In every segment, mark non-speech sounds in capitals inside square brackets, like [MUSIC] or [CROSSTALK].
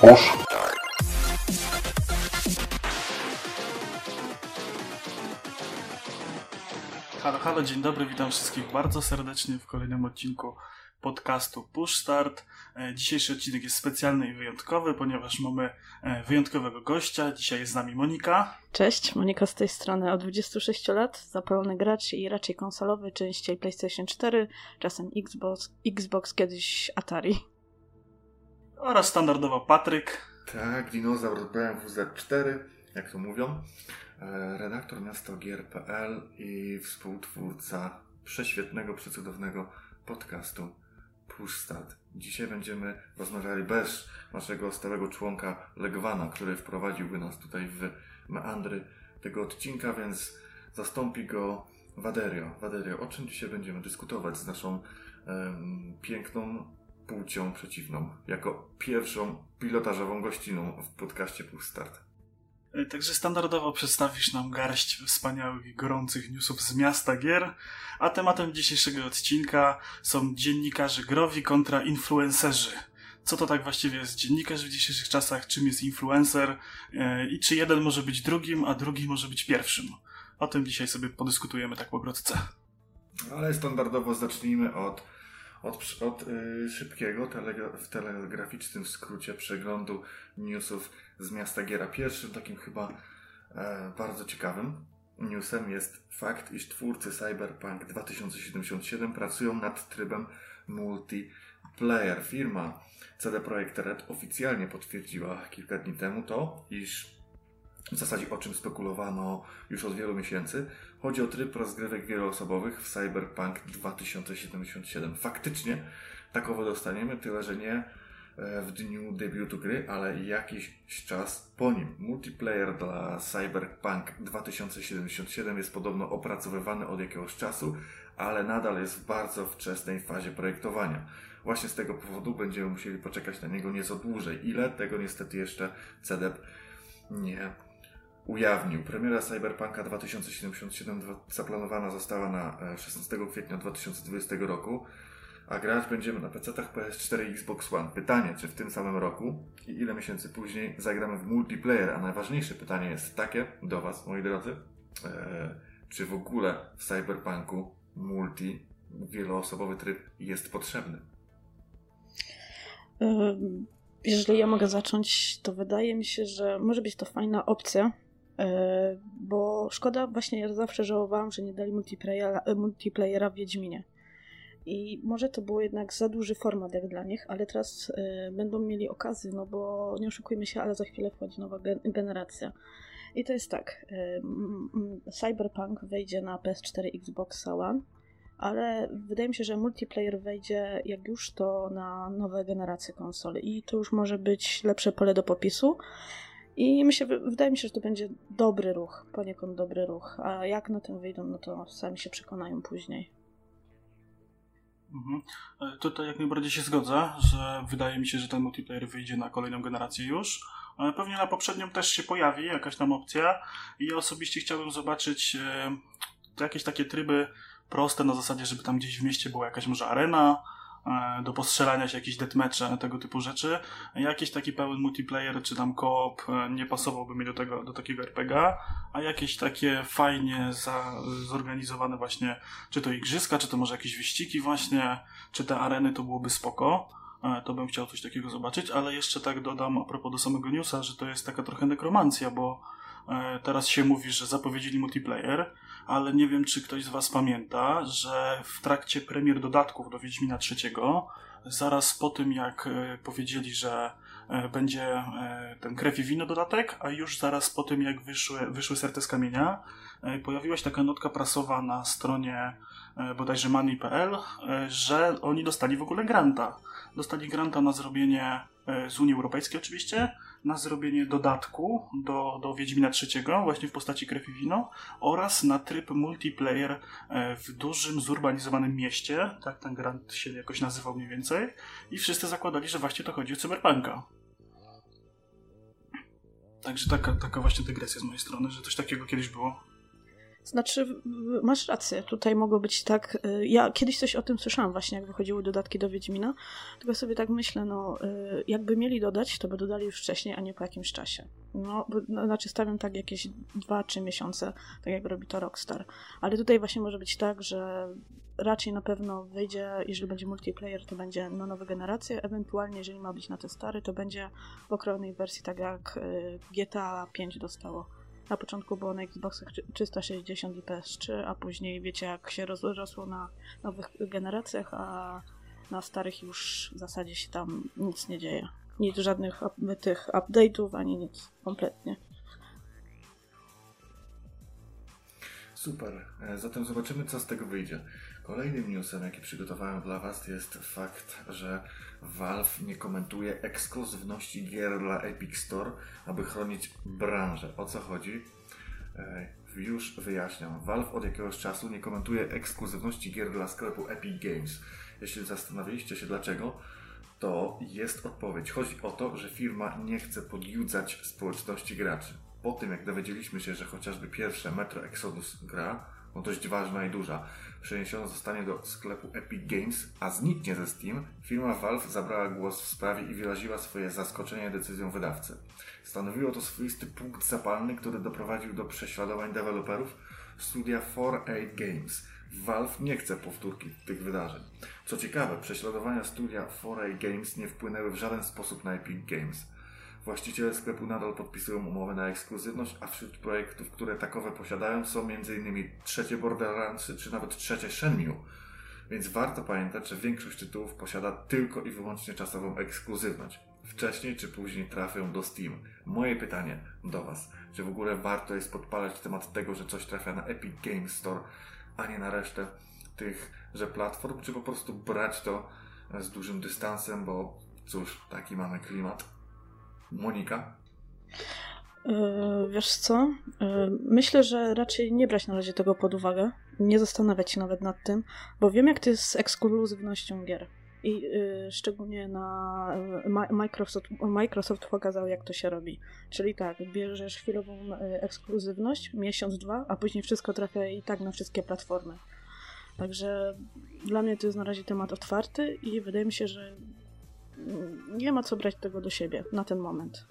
Push. Halo, halo, dzień dobry, witam wszystkich bardzo serdecznie w kolejnym odcinku podcastu Push Start. E, Dzisiejszy odcinek jest specjalny i wyjątkowy, ponieważ mamy e, wyjątkowego gościa. Dzisiaj jest z nami Monika. Cześć, Monika z tej strony. Od 26 lat zapalony gracz i raczej konsolowy, częściej PlayStation 4, czasem Xbox, Xbox kiedyś Atari. Oraz standardowo Patryk. Tak, dinozaur BMW Z4, jak to mówią. E, Redaktor miasto gier.pl i współtwórca prześwietnego, przecudownego podcastu Push Start. Dzisiaj będziemy rozmawiali bez naszego stałego członka Legwana, który wprowadziłby nas tutaj w meandry tego odcinka, więc zastąpi go Waderio. Waderio, o czym dzisiaj będziemy dyskutować z naszą em, piękną płcią przeciwną, jako pierwszą pilotażową gościną w podcaście Start. E, Także standardowo przedstawisz nam garść wspaniałych i gorących newsów z miasta gier, a tematem dzisiejszego odcinka są dziennikarze growi kontra influencerzy. Co to tak właściwie jest dziennikarz w dzisiejszych czasach, czym jest influencer e, i czy jeden może być drugim, a drugi może być pierwszym. O tym dzisiaj sobie podyskutujemy tak po krótce. Ale standardowo zacznijmy od, od, od y, szybkiego, telegra w telegraficznym skrócie przeglądu newsów z miasta Giera. Pierwszym takim chyba e, bardzo ciekawym newsem jest fakt, iż twórcy Cyberpunk 2077 pracują nad trybem multiplayer. Firma CD Projekt Red oficjalnie potwierdziła kilka dni temu to, iż w zasadzie o czym spekulowano już od wielu miesięcy. Chodzi o tryb rozgrywek wieloosobowych w Cyberpunk 2077. Faktycznie takowo dostaniemy, tyle że nie e, w dniu debiutu gry, ale jakiś czas po nim. Multiplayer dla Cyberpunk 2077 jest podobno opracowywany od jakiegoś czasu, ale nadal jest w bardzo wczesnej fazie projektowania. Właśnie z tego powodu będziemy musieli poczekać na niego nieco dłużej. Ile? Tego niestety jeszcze CDEP nie ujawnił. Premiera Cyberpunka 2077 dwa- zaplanowana została na e, 16 kwietnia 2020 roku, a grać będziemy na PC-tach PS4 i Xbox One. Pytanie, czy w tym samym roku i ile miesięcy później zagramy w multiplayer, a najważniejsze pytanie jest takie do Was, moi drodzy, e, czy w ogóle w Cyberpunku multi, wieloosobowy tryb jest potrzebny? Jeżeli ja mogę zacząć, to wydaje mi się, że może być to fajna opcja, bo szkoda, właśnie ja zawsze żałowałam, że nie dali multiplayera, e, multiplayera w Wiedźminie. I może to było jednak za duży format jak dla nich, ale teraz y, będą mieli okazję, no bo nie oszukujmy się, ale za chwilę wchodzi nowa gen- generacja. I to jest tak, Cyberpunk wejdzie na PS4 i Xbox One, ale wydaje mi się, że multiplayer wejdzie jak już to na nowe generacje konsol i to już może być lepsze pole do popisu. I myślę, wydaje mi się, że to będzie dobry ruch, poniekąd dobry ruch. A jak na tym wyjdą, no to sami się przekonają później. Mhm. E, Tutaj jak najbardziej się zgodzę, że wydaje mi się, że ten multiplayer wyjdzie na kolejną generację już. E, Pewnie na poprzednią też się pojawi jakaś tam opcja i ja osobiście chciałbym zobaczyć e, jakieś takie tryby proste na zasadzie, żeby tam gdzieś w mieście była jakaś może arena do postrzelania się, jakieś deathmatche, tego typu rzeczy. Jakiś taki pełen multiplayer czy tam koop e, nie pasowałby mi do tego, do takiego RPG, a jakieś takie fajnie za, zorganizowane właśnie czy to igrzyska, czy to może jakieś wyścigi właśnie, czy te areny to byłoby spoko. E, To bym chciał coś takiego zobaczyć, ale jeszcze tak dodam a propos do samego newsa, że to jest taka trochę nekromancja, bo e, teraz się mówi, że zapowiedzieli multiplayer, ale nie wiem, czy ktoś z Was pamięta, że w trakcie premier dodatków do Wiedźmina III, zaraz po tym jak e, powiedzieli, że e, będzie e, ten krew i wino dodatek, a już zaraz po tym jak wyszły, wyszły serce z kamienia, pojawiła się taka notka prasowa na stronie bodajże money.pl, że oni dostali w ogóle granta. Dostali granta na zrobienie z Unii Europejskiej oczywiście, na zrobienie dodatku do, do Wiedźmina III, właśnie w postaci krew i wino, oraz na tryb multiplayer e, w dużym, zurbanizowanym mieście, tak ten grant się jakoś nazywał mniej więcej, i wszyscy zakładali, że właśnie to chodzi o cyberpunka. Także taka, taka właśnie dygresja z mojej strony, że coś takiego kiedyś było. Znaczy, masz rację, tutaj mogło być tak. Y, ja kiedyś coś o tym słyszałam, właśnie jak wychodziły dodatki do Wiedźmina. Tylko sobie tak myślę, no, y, jakby mieli dodać, to by dodali już wcześniej, a nie po jakimś czasie. No, no znaczy stawiam tak jakieś 2-3 miesiące, tak jak robi to Rockstar. Ale tutaj właśnie może być tak, że raczej na pewno wyjdzie, jeżeli będzie multiplayer, to będzie na nowe generacje, ewentualnie jeżeli ma być na te stare, to będzie w okrojnej wersji, tak jak y, GTA 5 dostało. Na początku było na Xboxach 360 i PS3, a później wiecie jak się rozrosło na nowych generacjach, a na starych już w zasadzie się tam nic nie dzieje. Nic, żadnych tych update'ów, ani nic. Kompletnie. Super. E, zatem zobaczymy, co z tego wyjdzie. Kolejnym newsem, jaki przygotowałem dla Was, jest fakt, że Valve nie komentuje ekskluzywności gier dla Epic Store, aby chronić branżę. O co chodzi? E, już wyjaśniam. Valve od jakiegoś czasu nie komentuje ekskluzywności gier dla sklepu Epic Games. Jeśli zastanawialiście się dlaczego, to jest odpowiedź. Chodzi o to, że firma nie chce podjudzać społeczności graczy. Po tym, jak dowiedzieliśmy się, że chociażby pierwsze Metro Exodus gra, no dość ważna i duża, przeniesiona zostanie do sklepu Epic Games, a zniknie ze Steam, firma Valve zabrała głos w sprawie i wyraziła swoje zaskoczenie decyzją wydawcy. Stanowiło to swoisty punkt zapalny, który doprowadził do prześladowań deweloperów studia 4A Games. Valve nie chce powtórki tych wydarzeń. Co ciekawe, prześladowania studia 4A Games nie wpłynęły w żaden sposób na Epic Games. Właściciele sklepu nadal podpisują umowę na ekskluzywność, a wśród projektów, które takowe posiadają są m.in. trzecie Borderlandsy czy nawet trzecie Shenmue. Więc warto pamiętać, że większość tytułów posiada tylko i wyłącznie czasową ekskluzywność. Wcześniej czy później trafią do Steam. Moje pytanie do Was, czy w ogóle warto jest podpalać temat tego, że coś trafia na Epic Games Store, a nie na resztę tych, że platform, czy po prostu brać to z dużym dystansem, bo cóż, taki mamy klimat. Monika? Yy, wiesz co? Yy, myślę, że raczej nie brać na razie tego pod uwagę. Nie zastanawiać się nawet nad tym, bo wiem, jak to jest z ekskluzywnością gier. I yy, szczególnie na Microsoft, Microsoft pokazał, jak to się robi. Czyli tak, bierzesz chwilową ekskluzywność, miesiąc, dwa, a później wszystko trafia i tak na wszystkie platformy. Także dla mnie to jest na razie temat otwarty i wydaje mi się, że nie ma co brać tego do siebie na ten moment.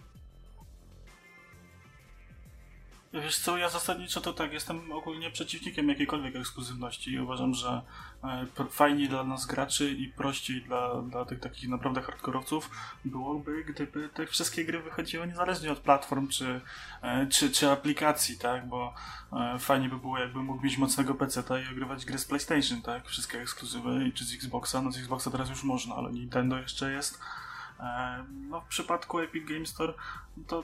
Wiesz co, ja zasadniczo to tak, jestem ogólnie przeciwnikiem jakiejkolwiek ekskluzywności i uważam, że e, fajniej dla nas graczy i prościej dla, dla tych takich naprawdę hardkorowców byłoby, gdyby te wszystkie gry wychodziły niezależnie od platform czy, e, czy, czy aplikacji, tak, bo e, fajnie by było jakby mógł mieć mocnego PC-ta i ogrywać gry z PlayStation, tak, wszystkie ekskluzywy czy z Xboxa, no z Xboxa teraz już można, ale Nintendo jeszcze jest. No w przypadku Epic Game Store to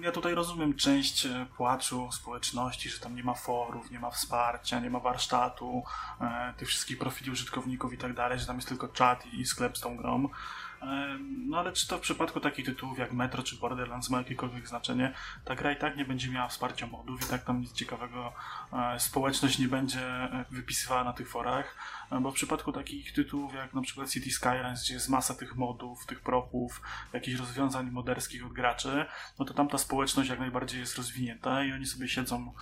ja tutaj rozumiem część e, płaczu społeczności, że tam nie ma forów, nie ma wsparcia, nie ma warsztatu, e, tych wszystkich profili użytkowników i tak dalej, że tam jest tylko czat i sklep z tą grą. No ale czy to w przypadku takich tytułów jak Metro czy Borderlands ma jakiekolwiek znaczenie? Ta gra i tak nie będzie miała wsparcia modów i tak tam nic ciekawego e, społeczność nie będzie e, wypisywała na tych forach, e, bo w przypadku takich tytułów jak na przykład City Skylines, gdzie jest masa tych modów, tych propów, jakichś rozwiązań moderskich od graczy, no to tam ta społeczność jak najbardziej jest rozwinięta i oni sobie siedzą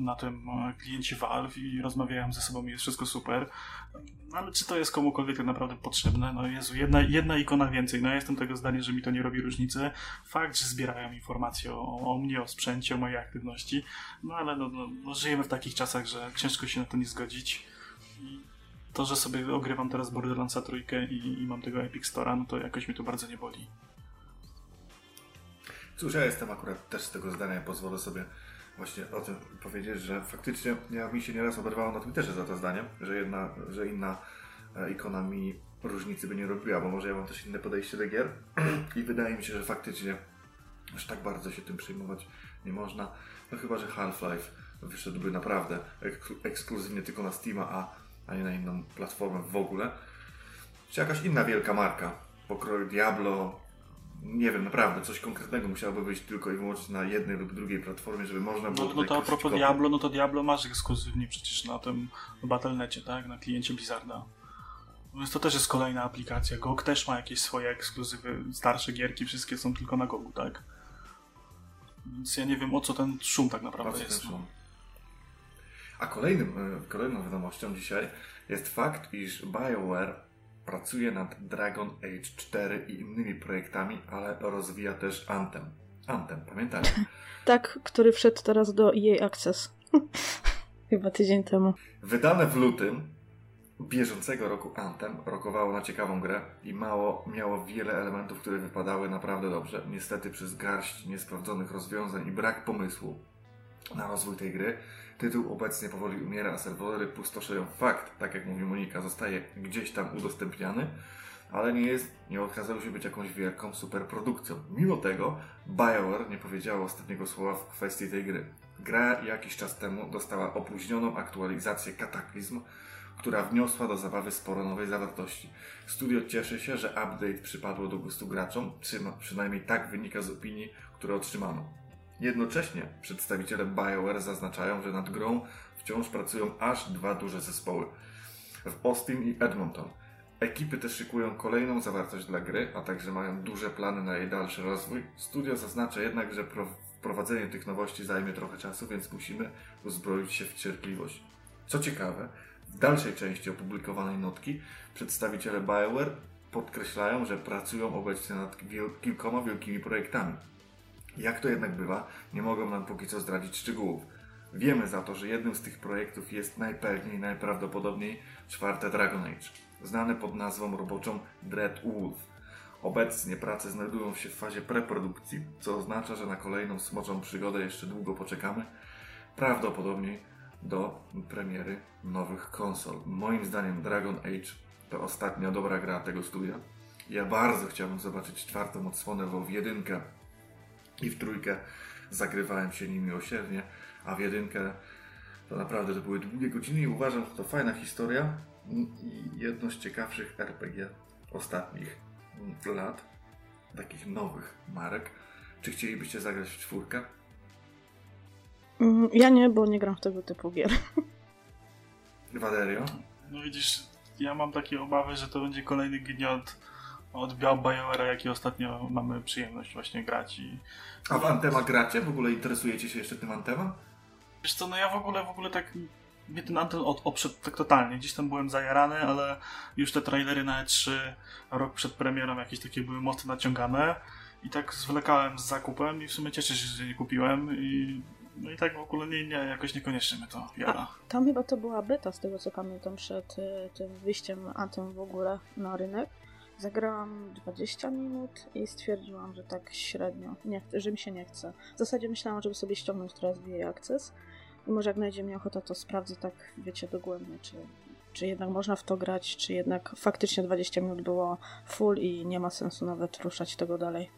na tym kliencie Valve i rozmawiają ze sobą i jest wszystko super. No, ale czy to jest komukolwiek tak naprawdę potrzebne? No Jezu, jedna, jedna ikona więcej. No ja jestem tego zdania, że mi to nie robi różnicy. Fakt, że zbierają informacje o, o mnie, o sprzęcie, o mojej aktywności. No ale no, no, no, żyjemy w takich czasach, że ciężko się na to nie zgodzić. To, że sobie ogrywam teraz Borderlandsa trójkę i, i mam tego Epic Store'a, no to jakoś mi to bardzo nie boli. Cóż, ja jestem akurat też z tego zdania, pozwolę sobie właśnie o tym powiedzieć, że faktycznie ja mi się nieraz oberwało na Twitterze za to zdaniem, że jedna, że inna e, ikona mi różnicy by nie robiła, bo może ja mam też inne podejście do gier [CLEARS THROAT] i wydaje mi się, że faktycznie aż tak bardzo się tym przejmować nie można. No chyba, że Half-Life wyszedłby naprawdę ek ekskluzywnie tylko na Steama, a, a nie na inną platformę w ogóle. Czy jakaś inna wielka marka, pokroju Diablo, nie wiem, naprawdę, coś konkretnego musiałoby być tylko i wyłącznie na jednej lub drugiej platformie, żeby można było. No, no to a propos Diablo, no to Diablo masz ekskluzywnie przecież na tym Battle.necie, tak? Na kliencie Blizzarda. Więc to też jest kolejna aplikacja. GOG też ma jakieś swoje ekskluzywy, starsze gierki, wszystkie są tylko na GOGu, tak? Więc ja nie wiem o co ten szum tak naprawdę jest. No. A kolejnym, e, kolejną wiadomością dzisiaj jest fakt, iż BioWare pracuje nad Dragon Age 4 i innymi projektami, ale rozwija też Anthem. Anthem, pamiętacie? [LAUGHS] tak, który wszedł teraz do EA Access. [LAUGHS] Chyba tydzień temu. Wydane w lutym bieżącego roku Anthem rokowało na ciekawą grę i mało miało wiele elementów, które wypadały naprawdę dobrze. Niestety przez garść niesprawdzonych rozwiązań i brak pomysłu na rozwój tej gry, tytuł obecnie powoli umiera, a serwery pustoszeją. Fakt, tak jak mówi Monika, zostaje gdzieś tam udostępniany, ale nie jest, nie okazał się być jakąś wielką superprodukcją. Mimo tego BioWare nie powiedziało ostatniego słowa w kwestii tej gry. Gra jakiś czas temu dostała opóźnioną aktualizację Kataklizm, która wniosła do zabawy sporo nowej zawartości. Studio cieszy się, że update przypadło do gustu graczom, przynajmniej tak wynika z opinii, które otrzymano. Jednocześnie przedstawiciele BioWare zaznaczają, że nad grą wciąż pracują aż dwa duże zespoły w Austin i Edmonton. Ekipy te szykują kolejną zawartość dla gry, a także mają duże plany na jej dalszy rozwój. Studio zaznacza jednak, że wprowadzenie tych nowości zajmie trochę czasu, więc musimy uzbroić się w cierpliwość. Co ciekawe, w dalszej części opublikowanej notki przedstawiciele BioWare podkreślają, że pracują obecnie nad kilkoma wielkimi projektami. Jak to jednak bywa, nie mogą nam póki co zdradzić szczegółów. Wiemy za to, że jednym z tych projektów jest najpewniej, najprawdopodobniej czwarte Dragon Age, znane pod nazwą roboczą Dread Wolf. Obecnie prace znajdują się w fazie preprodukcji, co oznacza, że na kolejną smoczą przygodę jeszcze długo poczekamy. Prawdopodobnie do premiery nowych konsol. Moim zdaniem Dragon Age to ostatnia dobra gra tego studia. Ja bardzo chciałbym zobaczyć czwartą odsłonę, bo w jedynkę i w trójkę zagrywałem się nimi osiednie, a w jedynkę to naprawdę to były długie godziny i uważam, że to fajna historia i jedno z ciekawszych RPG ostatnich lat, takich nowych marek. Czy chcielibyście zagrać w czwórkę? Mm, ja nie, bo nie gram w tego typu gier. Valerio? No widzisz, ja mam takie obawy, że to będzie kolejny gniot od BioWare'a, jaki ostatnio mamy przyjemność właśnie grać. I... A w Antema gracie? W ogóle interesujecie się jeszcze tym Antemem? Wiesz co, no ja w ogóle, w ogóle tak mnie ten Anten od, oprzedł tak totalnie. Gdzieś tam byłem zajarany, ale już te trailery na E3 rok przed premierą jakieś takie były mocno naciągane i tak zwlekałem z zakupem i w sumie cieszę się, że nie kupiłem i no i tak w ogóle nie, nie jakoś niekoniecznie mnie to jara. Tam chyba to była beta, z tego co pamiętam, przed y, tym wyjściem Anthem w ogóle na rynek. Zagrałam 20 minut i stwierdziłam, że tak średnio, nie, że mi się nie chce. W zasadzie myślałam, żeby sobie ściągnąć teraz VA Access i może jak znajdzie mi ochota, to sprawdzę tak, wiecie, dogłębnie, czy, czy jednak można w to grać, czy jednak faktycznie 20 minut było full i nie ma sensu nawet ruszać tego dalej.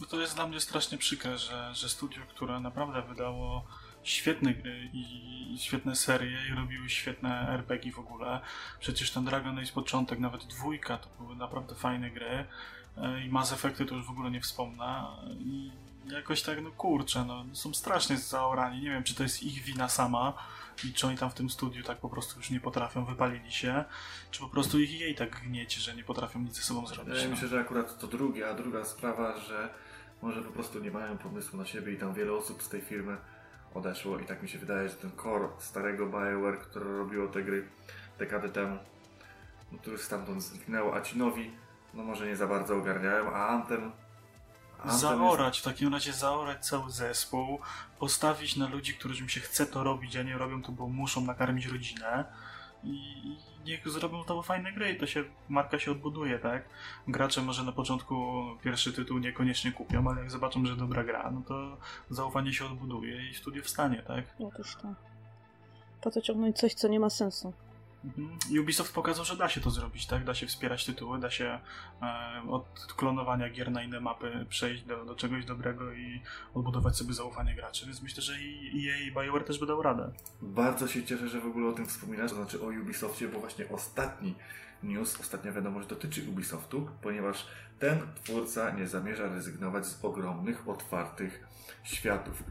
No to jest dla mnie strasznie przykre, że, że studio, które naprawdę wydało świetne gry i świetne serie i robiły świetne RPG w ogóle. Przecież ten Dragon Age początek, nawet dwójka, to były naprawdę fajne gry e, i Mass Effecty to już w ogóle nie wspomnę. I jakoś tak, no kurczę, no, są strasznie zaorani. Nie wiem, czy to jest ich wina sama i czy oni tam w tym studiu tak po prostu już nie potrafią, wypalili się, czy po prostu ich jej tak gniecie, że nie potrafią nic ze sobą zrobić. Ja no. myślę, że akurat to drugie, a druga sprawa, że może po prostu nie mają pomysłu na siebie i tam wiele osób z tej firmy odeszło i tak mi się wydaje, że ten core starego BioWare, które robiło te gry dekady temu, no to już stamtąd zniknęło, a ci nowi, no może nie za bardzo ogarniają, a Anthem... Anthem zaorać, jest... w takim razie zaorać cały zespół, postawić na ludzi, którym się chce to robić, a nie robią to, bo muszą nakarmić rodzinę i niech zrobią to fajne gry i to się, marka się odbuduje, tak? Gracze może na początku pierwszy tytuł niekoniecznie kupią, ale jak zobaczą, że dobra gra, no to zaufanie się odbuduje i studio wstanie, tak? Otóż to. Po to ciągnąć coś, co nie ma sensu. Mhm. Ubisoft pokazał, że da się to zrobić, tak? Da się wspierać tytuły, da się e, od klonowania gier na inne mapy przejść do, do czegoś dobrego i odbudować sobie zaufanie graczy, więc myślę, że i EA i BioWare też by dał radę. Bardzo się cieszę, że w ogóle o tym wspominasz, to znaczy o Ubisoftie, bo właśnie ostatni news, ostatnia wiadomość dotyczy Ubisoftu, ponieważ ten twórca nie zamierza rezygnować z ogromnych, otwartych światów.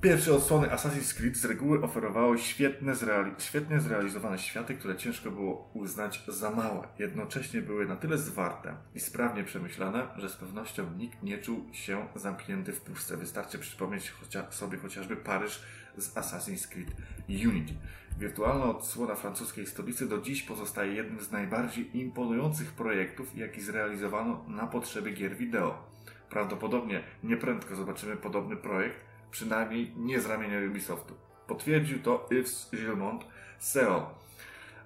Pierwsze odsłony Assassin's Creed z reguły oferowały świetne, zreali świetnie zrealizowane światy, które ciężko było uznać za małe. Jednocześnie były na tyle zwarte i sprawnie przemyślane, że z pewnością nikt nie czuł się zamknięty w pustce. Wystarczy przypomnieć chocia sobie chociażby Paryż z Assassin's Creed Unity. Wirtualna odsłona francuskiej stolicy do dziś pozostaje jednym z najbardziej imponujących projektów, jaki zrealizowano na potrzeby gier wideo. Prawdopodobnie nieprędko zobaczymy podobny projekt, przynajmniej nie z ramienia Ubisoftu. Potwierdził to Yves Gilmont, CEO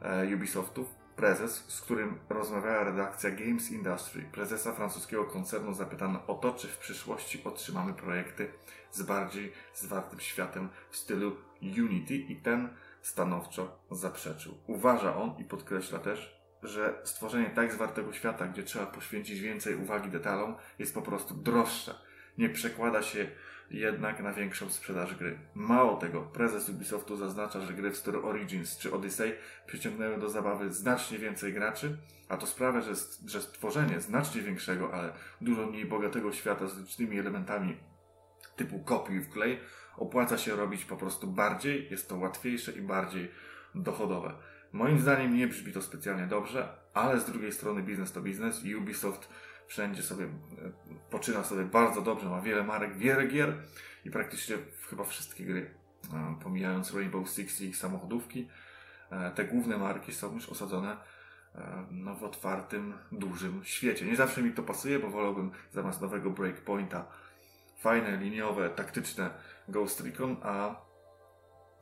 e, Ubisoftu, prezes, z którym rozmawiała redakcja Games Industry, prezesa francuskiego koncernu, zapytano o to, czy w przyszłości otrzymamy projekty z bardziej zwartym światem w stylu Unity i ten stanowczo zaprzeczył. Uważa on i podkreśla też, że stworzenie tak zwartego świata, gdzie trzeba poświęcić więcej uwagi detalom, jest po prostu droższe. Nie przekłada się jednak na większą sprzedaż gry. Mało tego, prezes Ubisoftu zaznacza, że gry w stylu Origins czy Odyssey przyciągnęły do zabawy znacznie więcej graczy, a to sprawia, że, że stworzenie znacznie większego, ale dużo mniej bogatego świata z licznymi elementami typu kopiuj w klej opłaca się robić po prostu bardziej, jest to łatwiejsze i bardziej dochodowe. Moim zdaniem nie brzmi to specjalnie dobrze, ale z drugiej strony biznes to biznes i Ubisoft wszędzie sobie e, poczyna sobie bardzo dobrze, ma wiele marek, wiele gier i praktycznie chyba wszystkie gry, e, pomijając Rainbow Six i ich samochodówki, e, te główne marki są już osadzone no, w otwartym, dużym świecie. Nie zawsze mi to pasuje, bo wolałbym zamiast nowego Breakpointa fajne, liniowe, taktyczne Ghost Recon, a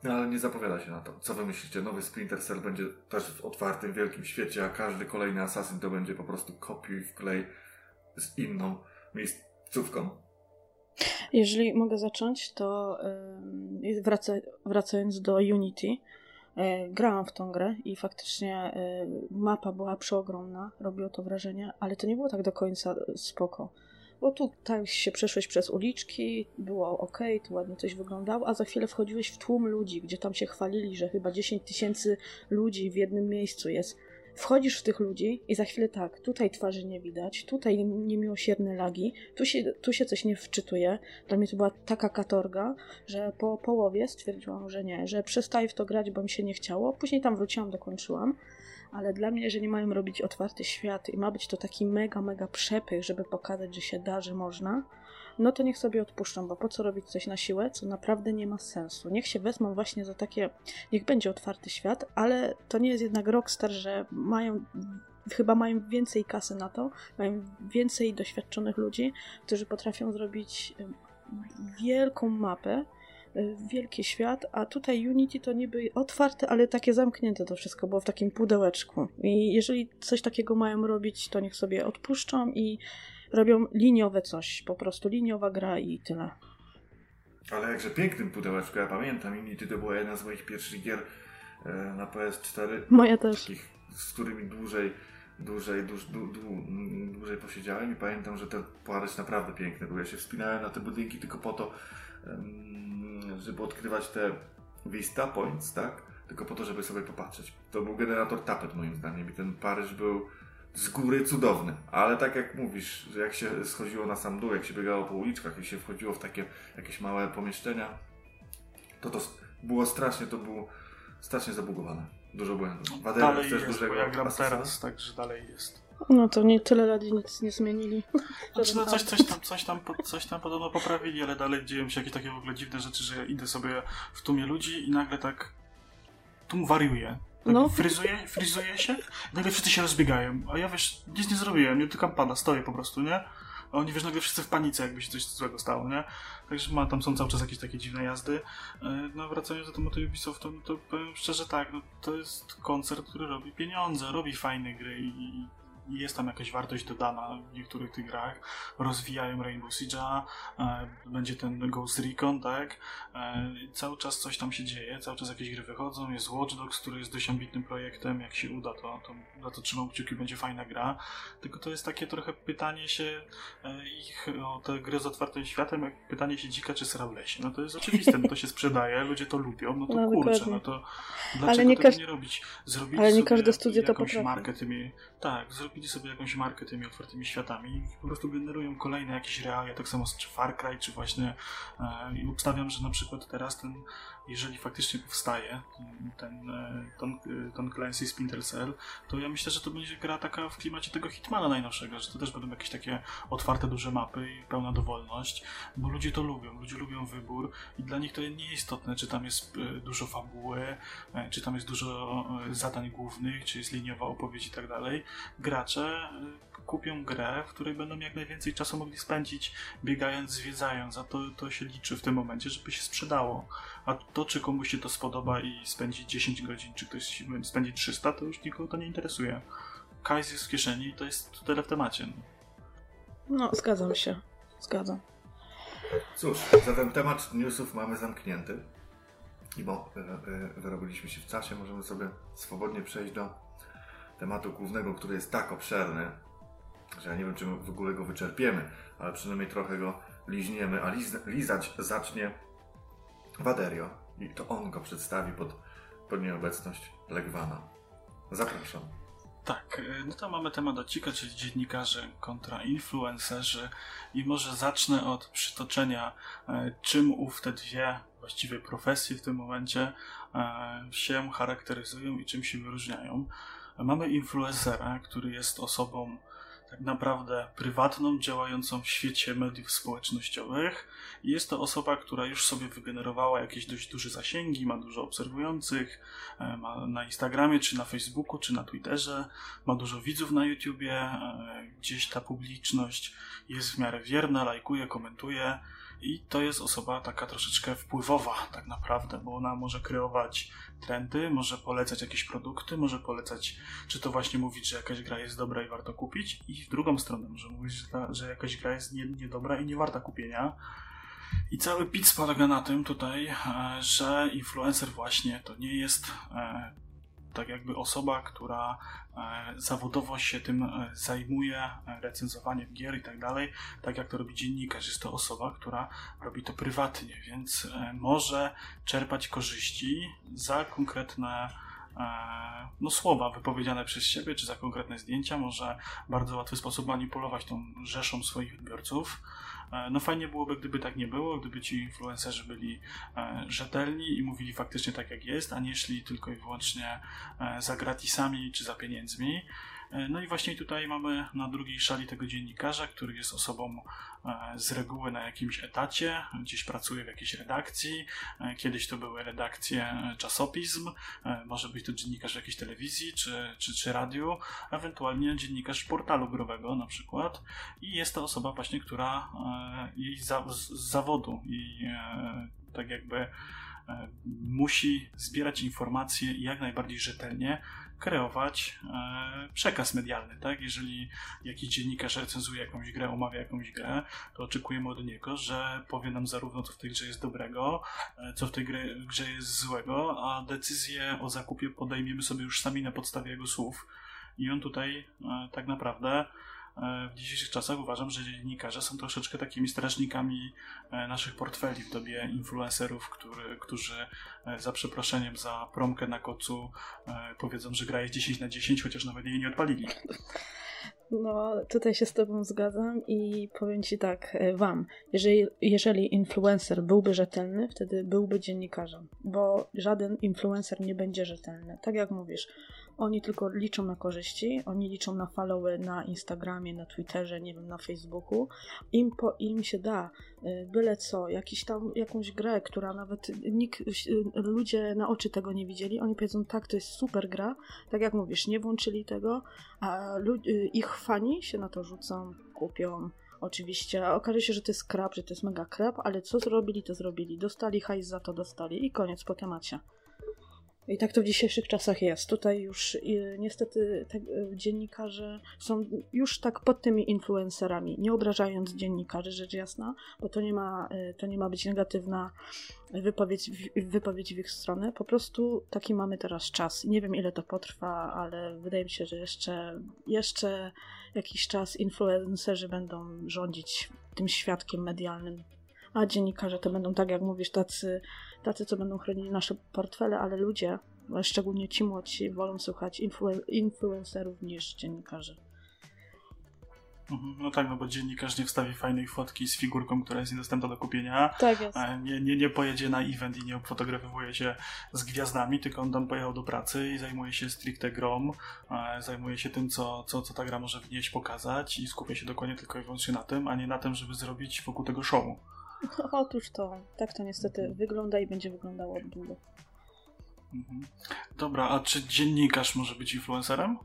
no, ale nie zapowiada się na to. Co wy myślicie? Nowy Splinter Cell będzie też w otwartym, wielkim świecie, a każdy kolejny Assassin to będzie po prostu kopiuj w klej z inną miejscówką. Jeżeli mogę zacząć, to wraca, wracając do Unity, yy, grałam w tą grę i faktycznie yy, mapa była przeogromna, robiło to wrażenie, ale to nie było tak do końca spoko bo tu tak się przeszłeś przez uliczki, było ok, tu ładnie coś wyglądało, a za chwilę wchodziłeś w tłum ludzi, gdzie tam się chwalili, że chyba 10 tysięcy ludzi w jednym miejscu jest. Wchodzisz w tych ludzi i za chwilę tak, tutaj twarzy nie widać, tutaj niemiłosierne lagi, tu się, tu się coś nie wczytuje. Dla mnie to była taka katorga, że po połowie stwierdziłam, że nie, że przestaję w to grać, bo mi się nie chciało. Później tam wróciłam, dokończyłam ale dla mnie, jeżeli mają robić otwarty świat i ma być to taki mega, mega przepych, żeby pokazać, że się da, że można, no to niech sobie odpuszczą, bo po co robić coś na siłę, co naprawdę nie ma sensu. Niech się wezmą właśnie za takie, niech będzie otwarty świat, ale to nie jest jednak Rockstar, że mają chyba mają więcej kasy na to, mają więcej doświadczonych ludzi, którzy potrafią zrobić wielką mapę, Y, wielki świat, a tutaj Unity to niby otwarte, ale takie zamknięte to wszystko było w takim pudełeczku. I jeżeli coś takiego mają robić, to niech sobie odpuszczą i robią liniowe coś, po prostu liniowa gra i tyle. Ale jakże pięknym pudełeczku, ja pamiętam, Unity to była jedna z moich pierwszych gier e, na PS4. Moja też. Takich, z którymi dłużej dłużej, dłuż, dłu, dłu, dłużej posiedziałem i pamiętam, że ten Paryż naprawdę piękny był. Ja się wspinałem na te budynki tylko po to, żeby odkrywać te Vista Points, tak? Tylko po to, żeby sobie popatrzeć. To był generator tapet moim zdaniem i ten Paryż był z góry cudowny. Ale tak jak mówisz, że jak się schodziło na sam dół, jak się biegało po uliczkach i się wchodziło w takie jakieś małe pomieszczenia, to to było strasznie, to było strasznie zabugowane. Dużo błędów. Wadera dalej jest, dużego ja gram teraz, także dalej jest. No to nie tyle lat nic nie zmienili. [LAUGHS] Znaczy, no, coś, coś, tam, coś, tam, coś tam podobno poprawili, ale dalej dzieją się jakieś takie w ogóle dziwne rzeczy, że ja idę sobie w tłumie ludzi i nagle tak tłum wariuje. No. fryzuje, fryzuje się, nagle wszyscy się rozbiegają, a ja wiesz, nic nie zrobiłem, nie tylko pada, stoję po prostu, nie? A oni wiesz, nagle wszyscy w panice, jakby się coś złego stało, nie? Także ma, tam są cały czas jakieś takie dziwne jazdy. E, no wracając do tematu Ubisoftu, no to powiem szczerze tak, no to jest koncert, który robi pieniądze, robi fajne gry i jest tam jakaś wartość dodana w niektórych tych grach. Rozwijają Rainbow Siege'a, e, będzie ten Ghost Recon, tak? E, cały czas coś tam się dzieje, cały czas jakieś gry wychodzą. Jest Watch Dogs, który jest dość ambitnym projektem. Jak się uda, to, to za to trzymam kciuki, będzie fajna gra. Tylko to jest takie trochę pytanie się e, ich o te gry z otwartym światem, jak pytanie się dzika czy sra w lesie. No to jest oczywiste, no to się sprzedaje, ludzie to lubią, no to no, kurczę, no to dlaczego ale nie tego nie robić? Zrobić ale nie każde studio to potrafi. markę tymi... Tak, zrobili sobie jakąś markę tymi otwartymi światami i po prostu generują kolejne jakieś realia, tak samo czy Far Cry, czy właśnie e, i obstawiam, że na przykład teraz ten, jeżeli faktycznie powstaje ten, e, ten, ten Clancy Splinter Cell, to ja myślę, że to będzie gra taka w klimacie tego Hitmana najnowszego, że to też będą jakieś takie otwarte, duże mapy i pełna dowolność, bo ludzie to lubią, ludzie lubią wybór i dla nich to nie istotne, czy tam jest e, dużo fabuły, e, czy tam jest dużo zadań głównych, czy jest liniowa opowieść i tak dalej. Gracze kupią grę, w której będą jak najwięcej czasu mogli spędzić biegając, zwiedzając, a to, to się liczy w tym momencie, żeby się sprzedało. A to, czy komuś się to spodoba i spędzi 10 godzin, czy ktoś spędzi 300, to już nikogo to nie interesuje. Kajs jest w kieszeni i to jest tyle w temacie. No. zgadzam się. Zgadzam. Cóż, zatem temat newsów mamy zamknięty. I bo e, e, wyrobiliśmy się w czasie, możemy sobie swobodnie przejść do tematu głównego, który jest tak obszerny, że ja nie wiem, czy w ogóle go wyczerpiemy, ale przynajmniej trochę go liźniemy, a liz, lizać zacznie Waderio i to on go przedstawi pod, pod nieobecność Legwana. Zapraszam. Tak, e, no to mamy temat odcinka, czyli dziennikarze kontra influencerzy i może zacznę od przytoczenia, e, czym ów te dwie właściwie profesje w tym momencie e, się charakteryzują i czym się wyróżniają. Mamy influencera, który jest osobą tak naprawdę prywatną, działającą w świecie mediów społecznościowych. Jest to osoba, która już sobie wygenerowała jakieś dość duże zasięgi, ma dużo obserwujących, e, ma na Instagramie, czy na Facebooku, czy na Twitterze, ma dużo widzów na YouTubie, e, gdzieś ta publiczność jest w miarę wierna, lajkuje, komentuje. I to jest osoba taka troszeczkę wpływowa, tak naprawdę, bo ona może kreować trendy, może polecać jakieś produkty, może polecać, czy to właśnie mówić, że jakaś gra jest dobra i warto kupić, i w drugą stronę może mówić, że, ta, że jakaś gra jest nie, niedobra i nie warta kupienia. I cały pizz polega na tym tutaj, e, że influencer właśnie to nie jest e, tak jakby osoba, która e, zawodowo się tym e, zajmuje, e, recenzowaniem gier i tak dalej, tak jak to robi dziennikarz. Jest to osoba, która robi to prywatnie, więc może czerpać korzyści za konkretne no, słowa wypowiedziane przez siebie, czy za konkretne zdjęcia, może w bardzo łatwy sposób manipulować tą rzeszą swoich odbiorców. E, no fajnie byłoby, gdyby tak nie było, gdyby ci influencerzy byli e, rzetelni i mówili faktycznie tak jak jest, a nie szli tylko i wyłącznie e, za gratisami czy za pieniędzmi. No i właśnie tutaj mamy na drugiej szali tego dziennikarza, który jest osobą z reguły na jakimś etacie, gdzieś pracuje w jakiejś redakcji. Kiedyś to były redakcje czasopism, może być to dziennikarz jakiejś telewizji czy, czy, czy radiu, ewentualnie dziennikarz portalu growego na przykład. I jest to osoba właśnie, która jej za, z zawodu i tak jakby musi zbierać informacje jak najbardziej rzetelnie, kreować e, przekaz medialny, tak? Jeżeli jakiś dziennikarz recenzuje jakąś grę, omawia jakąś grę, to oczekujemy od niego, że powie nam zarówno co w tej grze jest dobrego, e, co w tej grze, jest złego, a decyzję o zakupie podejmiemy sobie już sami na podstawie jego słów. I on tutaj e, tak naprawdę w dzisiejszych czasach uważam, że dziennikarze są troszeczkę takimi strażnikami e, naszych portfeli w dobie influencerów, który, którzy e, za przeproszeniem za promkę na kocu powiedzą, że gra jest 10 na 10, chociaż nawet jej nie odpalili. No, tutaj się z Tobą zgadzam i powiem Ci tak, Wam, jeżeli, jeżeli influencer byłby rzetelny, wtedy byłby dziennikarzem, bo żaden influencer nie będzie rzetelny. Tak jak mówisz, oni tylko liczą na korzyści, oni liczą na followy na Instagramie, na Twitterze, nie wiem, na Facebooku. Im, po, im się da y, byle co, jakiś tam, jakąś grę, która nawet nikt, y, ludzie na oczy tego nie widzieli, oni powiedzą, tak, to jest super gra, tak jak mówisz, nie włączyli tego, a y, ich fani się na to rzucą, kupią, oczywiście, okaże się, że to jest krab, że to jest mega krab, ale co zrobili, to zrobili. Dostali hajs za to, dostali i koniec po temacie. I tak to w dzisiejszych czasach jest. Tutaj już y, niestety te, y, dziennikarze są już tak pod tymi influencerami, nie obrażając dziennikarzy, rzecz jasna, bo to nie ma, y, to nie ma być negatywna wypowiedź, wypowiedź w ich stronę. Po prostu taki mamy teraz czas. Nie wiem ile to potrwa, ale wydaje mi się, że jeszcze, jeszcze jakiś czas influencerzy będą rządzić tym świadkiem medialnym a dziennikarze to będą, tak jak mówisz, tacy, tacy co będą chronili nasze portfele, ale ludzie, szczególnie ci młodsi, wolą słuchać influ influencerów niż dziennikarzy. Mhm. No tak, no bo dziennikarz nie wstawi fajnej fotki z figurką, która jest niedostępna do kupienia. Tak jest. Nie, nie, nie pojedzie na event i nie fotografuje się z gwiazdami, tylko on tam pojechał do pracy i zajmuje się stricte grom, zajmuje się tym, co, co, co ta gra może wnieść, pokazać i skupia się dokładnie tylko i wyłącznie na tym, a nie na tym, żeby zrobić wokół tego showu. [LAUGHS] Otóż to, tak to niestety wygląda i będzie wyglądało od długo. Mhm. Dobra, a czy dziennikarz może być influencerem?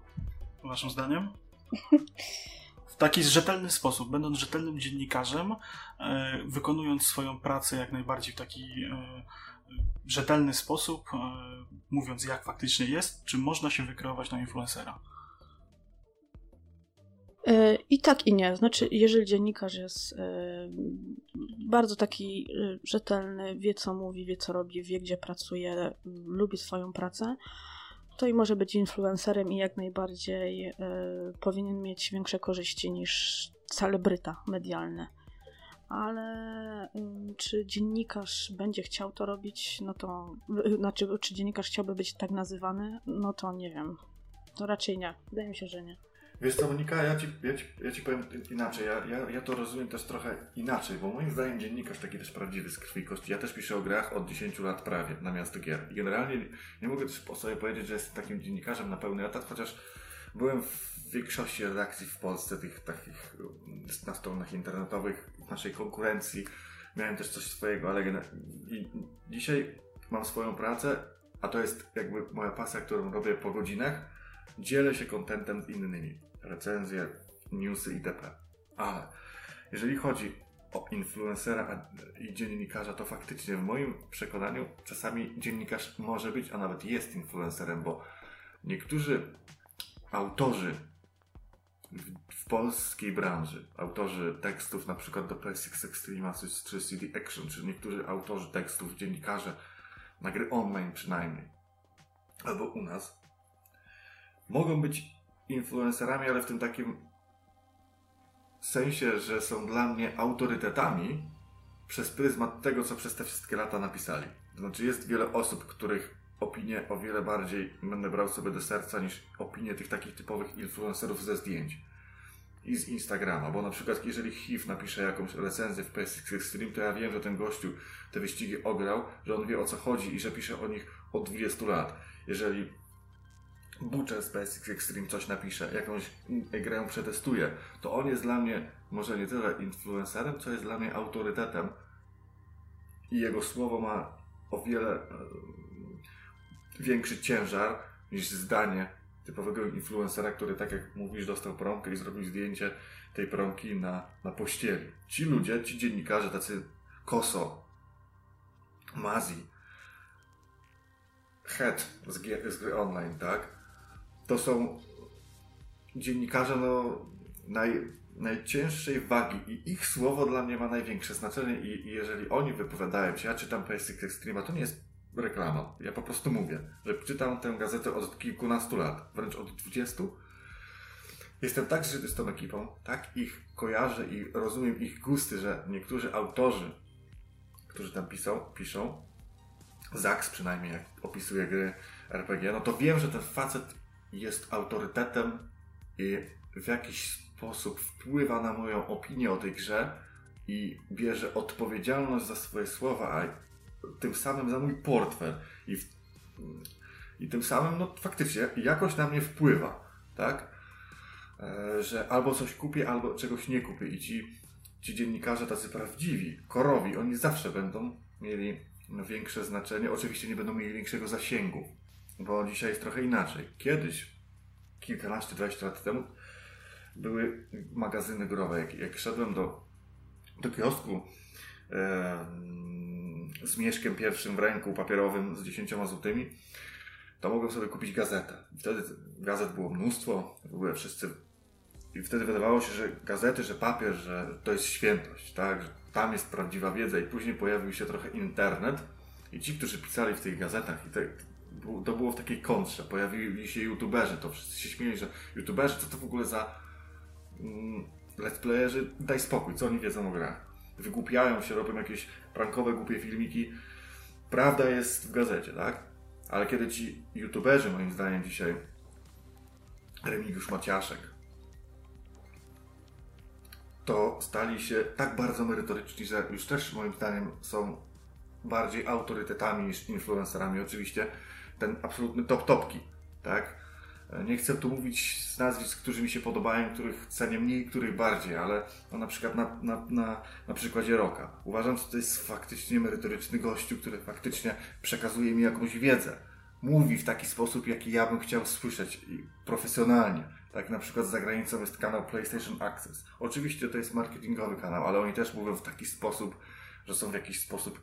Waszym zdaniem? [LAUGHS] W taki rzetelny sposób, będąc rzetelnym dziennikarzem, e, wykonując swoją pracę jak najbardziej w taki e, rzetelny sposób, e, mówiąc jak faktycznie jest, czy można się wykreować na influencera? E, I tak i nie. Znaczy, jeżeli dziennikarz jest e, bardzo taki e, rzetelny, wie co mówi, wie co robi, wie gdzie pracuje, lubi swoją pracę, to i może być influencerem i jak najbardziej powinien mieć większe korzyści niż celebryta medialny. Ale czy dziennikarz będzie chciał to robić, no to znaczy, czy dziennikarz chciałby być tak nazywany, no to nie wiem. To raczej nie. Wydaje mi się, że nie. Wiesz co, Monika, ja ci, ja ci, ja ci powiem inaczej. Ja, ja, ja to rozumiem też trochę inaczej, bo moim zdaniem dziennikarz taki też prawdziwy z krwi i kości. Ja też piszę o grach od 10 lat prawie na miasto gier. I generalnie nie mogę też sobie powiedzieć, że jestem takim dziennikarzem na pełny etat, chociaż byłem w większości redakcji w Polsce, tych takich na stronach internetowych, naszej konkurencji. Miałem też coś swojego, ale i dzisiaj mam swoją pracę, a to jest jakby moja pasja, którą robię po godzinach. Dzielę się kontentem z innymi recenzje, newsy itp. Ale jeżeli chodzi o influencera i dziennikarza, to faktycznie w moim przekonaniu czasami dziennikarz może być, a nawet jest influencerem, bo niektórzy autorzy w, polskiej branży, autorzy tekstów na przykład do PS6 Extreme czy CD Action, czy niektórzy autorzy tekstów, dziennikarze na gry online przynajmniej, albo u nas, mogą być influencerami, ale w tym takim sensie, że są dla mnie autorytetami przez pryzmat tego, co przez te wszystkie lata napisali. Znaczy, jest wiele osób, których opinie o wiele bardziej będę brał sobie do serca niż opinie tych takich typowych influencerów ze zdjęć i z Instagrama, bo na przykład jeżeli HIV napisze jakąś recenzję w PSX Extreme, to ja wiem, że ten gościu te wyścigi ograł, że on wie o co chodzi i że pisze o nich od 20 lat. Jeżeli Butcher z PSX Extreme coś napisze, jakąś grę przetestuje, to on jest dla mnie może nie tyle influencerem, co jest dla mnie autorytetem i jego słowo ma o wiele e, większy ciężar niż zdanie typowego influencera, który tak jak mówisz dostał promkę i zrobił zdjęcie tej promki na, na pościeli. Ci ludzie, ci dziennikarze tacy koso, mazi, head z, z gry online, tak? To są dziennikarze no, naj, najcięższej wagi i ich słowo dla mnie ma największe znaczenie i, i jeżeli oni wypowiadają się, ja czytam PS6 Extreme, to nie jest reklama. Ja po prostu mówię, że czytam tę gazetę od kilkunastu lat, wręcz od dwudziestu. Jestem tak zżyty z tą ekipą, tak ich kojarzę i rozumiem ich gusty, że niektórzy autorzy, którzy tam pisą, piszą, Zax przynajmniej jak opisuje gry RPG, no to wiem, że ten facet jest autorytetem i w jakiś sposób wpływa na moją opinię o tej grze i bierze odpowiedzialność za swoje słowa, a tym samym za mój portfel. I, w, i tym samym, no faktycznie, jakoś na mnie wpływa, tak? E, że albo coś kupię, albo czegoś nie kupię. I ci, ci dziennikarze tacy prawdziwi, korowi, oni zawsze będą mieli większe znaczenie. Oczywiście nie będą mieli większego zasięgu, bo dzisiaj jest trochę inaczej. Kiedyś, kilkanaście, dwadzieścia lat temu, były magazyny growe. Jak, jak szedłem do, do kiosku e, z mieszkiem pierwszym w ręku, papierowym, z dziesięcioma złotymi, to mogłem sobie kupić gazetę. Wtedy gazet było mnóstwo, w ogóle wszyscy. I wtedy wydawało się, że gazety, że papier, że to jest świętość, tak? Że tam jest prawdziwa wiedza. I później pojawił się trochę internet. I ci, którzy pisali w tych gazetach, i te, to było w takiej kontrze. Pojawili się youtuberzy, to wszyscy się śmieli, że youtuberzy, co to w ogóle za mm, let's playerzy, daj spokój, co oni wiedzą o grach. Wygłupiają się, robią jakieś prankowe, głupie filmiki. Prawda jest w gazecie, tak? Ale kiedy ci youtuberzy, moim zdaniem dzisiaj, Remigiusz Maciaszek, to stali się tak bardzo merytoryczni, że już też moim zdaniem są bardziej autorytetami niż influencerami. Oczywiście ten absolutny top topki, tak? Nie chcę tu mówić z nazwisk, którzy mi się podobają, których cenię mniej, których bardziej, ale no na przykład na, na, na, na przykładzie Roka. Uważam, że to jest faktycznie merytoryczny gościu, który faktycznie przekazuje mi jakąś wiedzę. Mówi w taki sposób, jaki ja bym chciał słyszeć profesjonalnie. Tak na przykład za granicą jest kanał PlayStation Access. Oczywiście to jest marketingowy kanał, ale oni też mówią w taki sposób, że są w jakiś sposób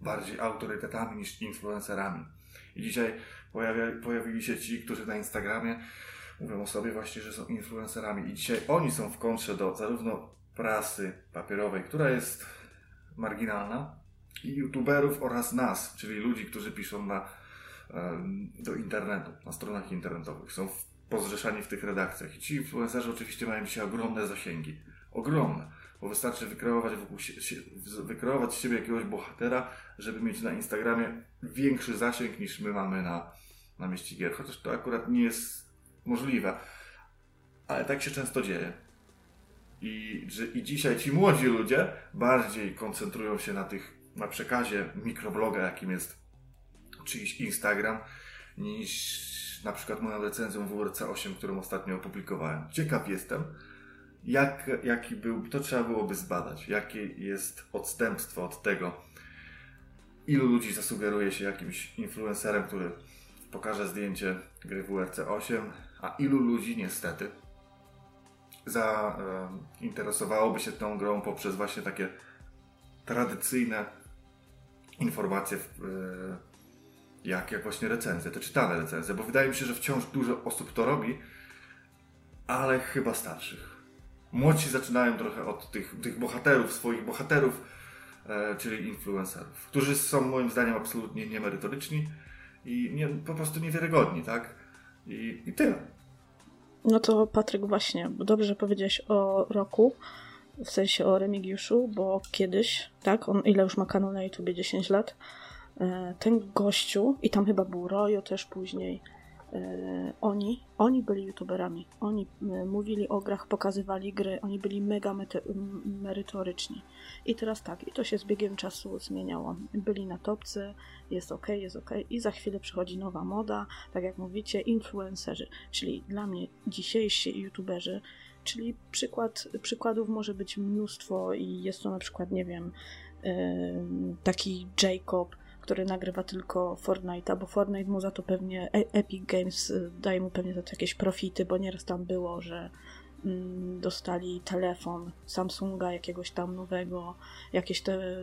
bardziej autorytetami niż influencerami. I dzisiaj pojawia, pojawili się ci, którzy na Instagramie mówią o sobie właśnie, że są influencerami. I dzisiaj oni są w kontrze do zarówno prasy papierowej, która jest marginalna, i youtuberów oraz nas, czyli ludzi, którzy piszą na, do internetu, na stronach internetowych. Są pozrzeszani w tych redakcjach. I ci influencerzy oczywiście mają dzisiaj ogromne zasięgi. Ogromne. Bo wystarczy wykreować, wokół się, wykreować z siebie jakiegoś bohatera, żeby mieć na Instagramie większy zasięg niż my mamy na, na mieście gier. Chociaż to akurat nie jest możliwe. Ale tak się często dzieje. I, że, I dzisiaj ci młodzi ludzie bardziej koncentrują się na tych, na przekazie mikrobloga, jakim jest czyjś Instagram, niż na przykład moją recenzją WRC 8, którą ostatnio opublikowałem. Ciekaw jestem, jak, jaki był, to trzeba byłoby zbadać, jakie jest odstępstwo od tego, ilu ludzi zasugeruje się jakimś influencerem, który pokaże zdjęcie gry WRC 8, a ilu ludzi niestety zainteresowałoby e, się tą grą poprzez właśnie takie tradycyjne informacje, e, jak, jak właśnie recenzje, te czytane recenzje, bo wydaje mi się, że wciąż dużo osób to robi, ale chyba starszych. Młodsi zaczynają trochę od tych, tych bohaterów, swoich bohaterów, e, czyli influencerów, którzy są moim zdaniem absolutnie niemerytoryczni i nie, po prostu niewiarygodni, tak? I, I tyle. No to Patryk właśnie, dobrze powiedziałeś o roku, w sensie o Remigiuszu, bo kiedyś, tak, on ile już ma kanał na YouTubie, 10 lat, e, ten gościu, i tam chyba był Rojo też później, oni, oni byli youtuberami. Oni e, mówili o grach, pokazywali gry, oni byli mega merytoryczni. I teraz tak, i to się z biegiem czasu zmieniało. Byli na topce, jest ok, jest ok, i za chwilę przychodzi nowa moda, tak jak mówicie, influencerzy, czyli dla mnie dzisiejsi youtuberzy, czyli przykład, przykładów może być mnóstwo i jest to na przykład, nie wiem, taki Jacob, który nagrywa tylko Fortnite'a, bo Fortnite mu za to pewnie e- Epic Games y, daje mu pewnie za to jakieś profity, bo nieraz tam było, że mm, dostali telefon Samsunga jakiegoś tam nowego, jakieś te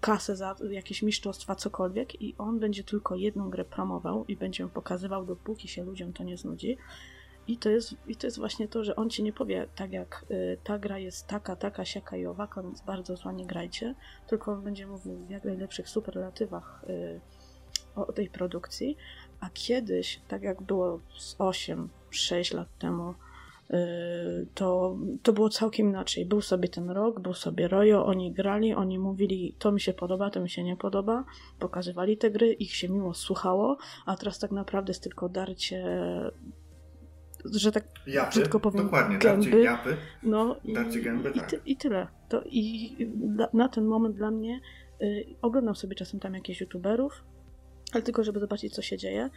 kasę za jakieś mistrzostwa, cokolwiek i on będzie tylko jedną grę promował i będzie ją pokazywał, dopóki się ludziom to nie znudzi. I to, jest, I to jest właśnie to, że on ci nie powie tak jak y, ta gra jest taka, taka, siaka i owaka, więc bardzo zła nie grajcie, tylko on będzie mówił w jak najlepszych superlatywach y, o, o tej produkcji, a kiedyś, tak jak było z 8-6 lat temu, y, to, to było całkiem inaczej. Był sobie ten rok, był sobie Rojo, oni grali, oni mówili, to mi się podoba, to mi się nie podoba, pokazywali te gry, ich się miło słuchało, a teraz tak naprawdę jest tylko darcie że tak japy, brzydko powiem, dokładnie, gęby. Darcie japy, no, darcie gęby, i, tak. ty, i tyle. To, I na, na ten moment dla mnie y, oglądam sobie czasem tam jakichś youtuberów, ale tylko żeby zobaczyć, co się dzieje.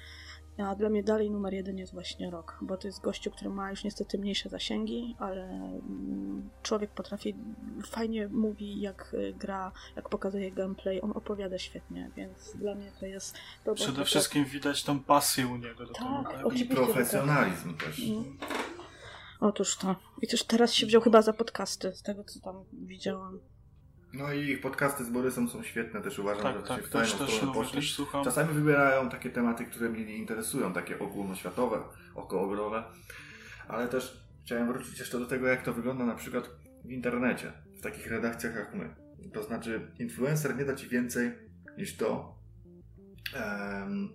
A dla mnie dalej numer jeden jest właśnie rok, bo to jest gościu, który ma już niestety mniejsze zasięgi, ale mm, człowiek potrafi, fajnie mówi, jak y, gra, jak pokazuje gameplay, on opowiada świetnie, więc dla mnie to jest... To Przede wszystkim widać tą pasję u niego do Tak, tego. Tak? I oczywiście, profesjonalizm tak. też. Mm. Otóż to. I też teraz się wziął chyba za podcasty, z tego co tam widziałam. No i ich podcasty z Borysem są świetne, też uważam, Tak, że się tak, w fajną też, też, lubię, poszli. też słucham. Czasami wybierają takie tematy, które mnie nie interesują, takie ogólnoświatowe, okołogrowe, ale też chciałem wrócić jeszcze do tego, jak to wygląda na przykład w internecie, w takich redakcjach jak my. To znaczy, influencer nie da ci więcej niż to, em,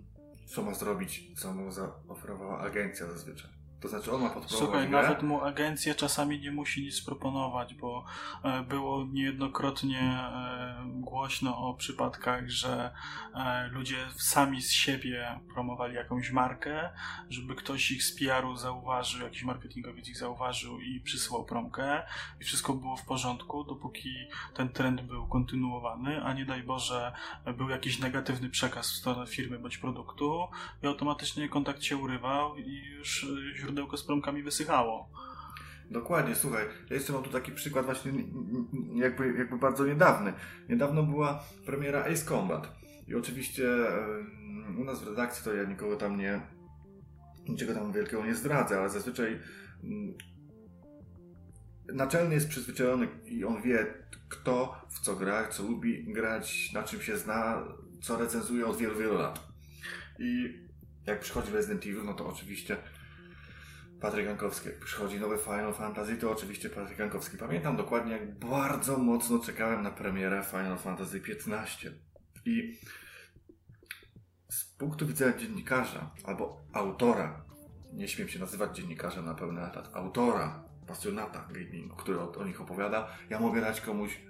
co ma zrobić, co mu zaoferowała agencja zazwyczaj. To znaczy on ma podprowadzić Słuchaj, nawet mu agencja czasami nie musi nic proponować, bo e, było niejednokrotnie e, głośno o przypadkach, że e, ludzie sami z siebie promowali jakąś markę, żeby ktoś ich z PR-u zauważył, jakiś marketingowiec ich zauważył i przysłał promkę i wszystko było w porządku, dopóki ten trend był kontynuowany, a nie daj Boże był jakiś negatywny przekaz w stronę firmy bądź produktu i automatycznie kontakt się urywał i już e, źródełko z promkami wysychało. Dokładnie, słuchaj, ja jeszcze mam tu taki przykład właśnie jakby, jakby bardzo niedawny. Niedawno była premiera Ace Combat i oczywiście u nas w redakcji to ja nikogo tam nie, niczego tam wielkiego nie zdradzę, ale zazwyczaj naczelny jest przyzwyczajony i on wie, kto w co gra, co lubi grać, na czym się zna, co recenzuje od wielu, wielu lat. I jak przychodzi Resident Evil, no to oczywiście Patryk Jankowski. Jak przychodzi nowe Final Fantasy, to oczywiście Patryk Jankowski. Pamiętam dokładnie, jak bardzo mocno czekałem na premierę Final Fantasy XV. I z punktu widzenia dziennikarza albo autora, nie śmiem się nazywać dziennikarzem na pełny etat, autora, pasjonata gamingu, który o, o nich opowiada, ja mogę dać komuś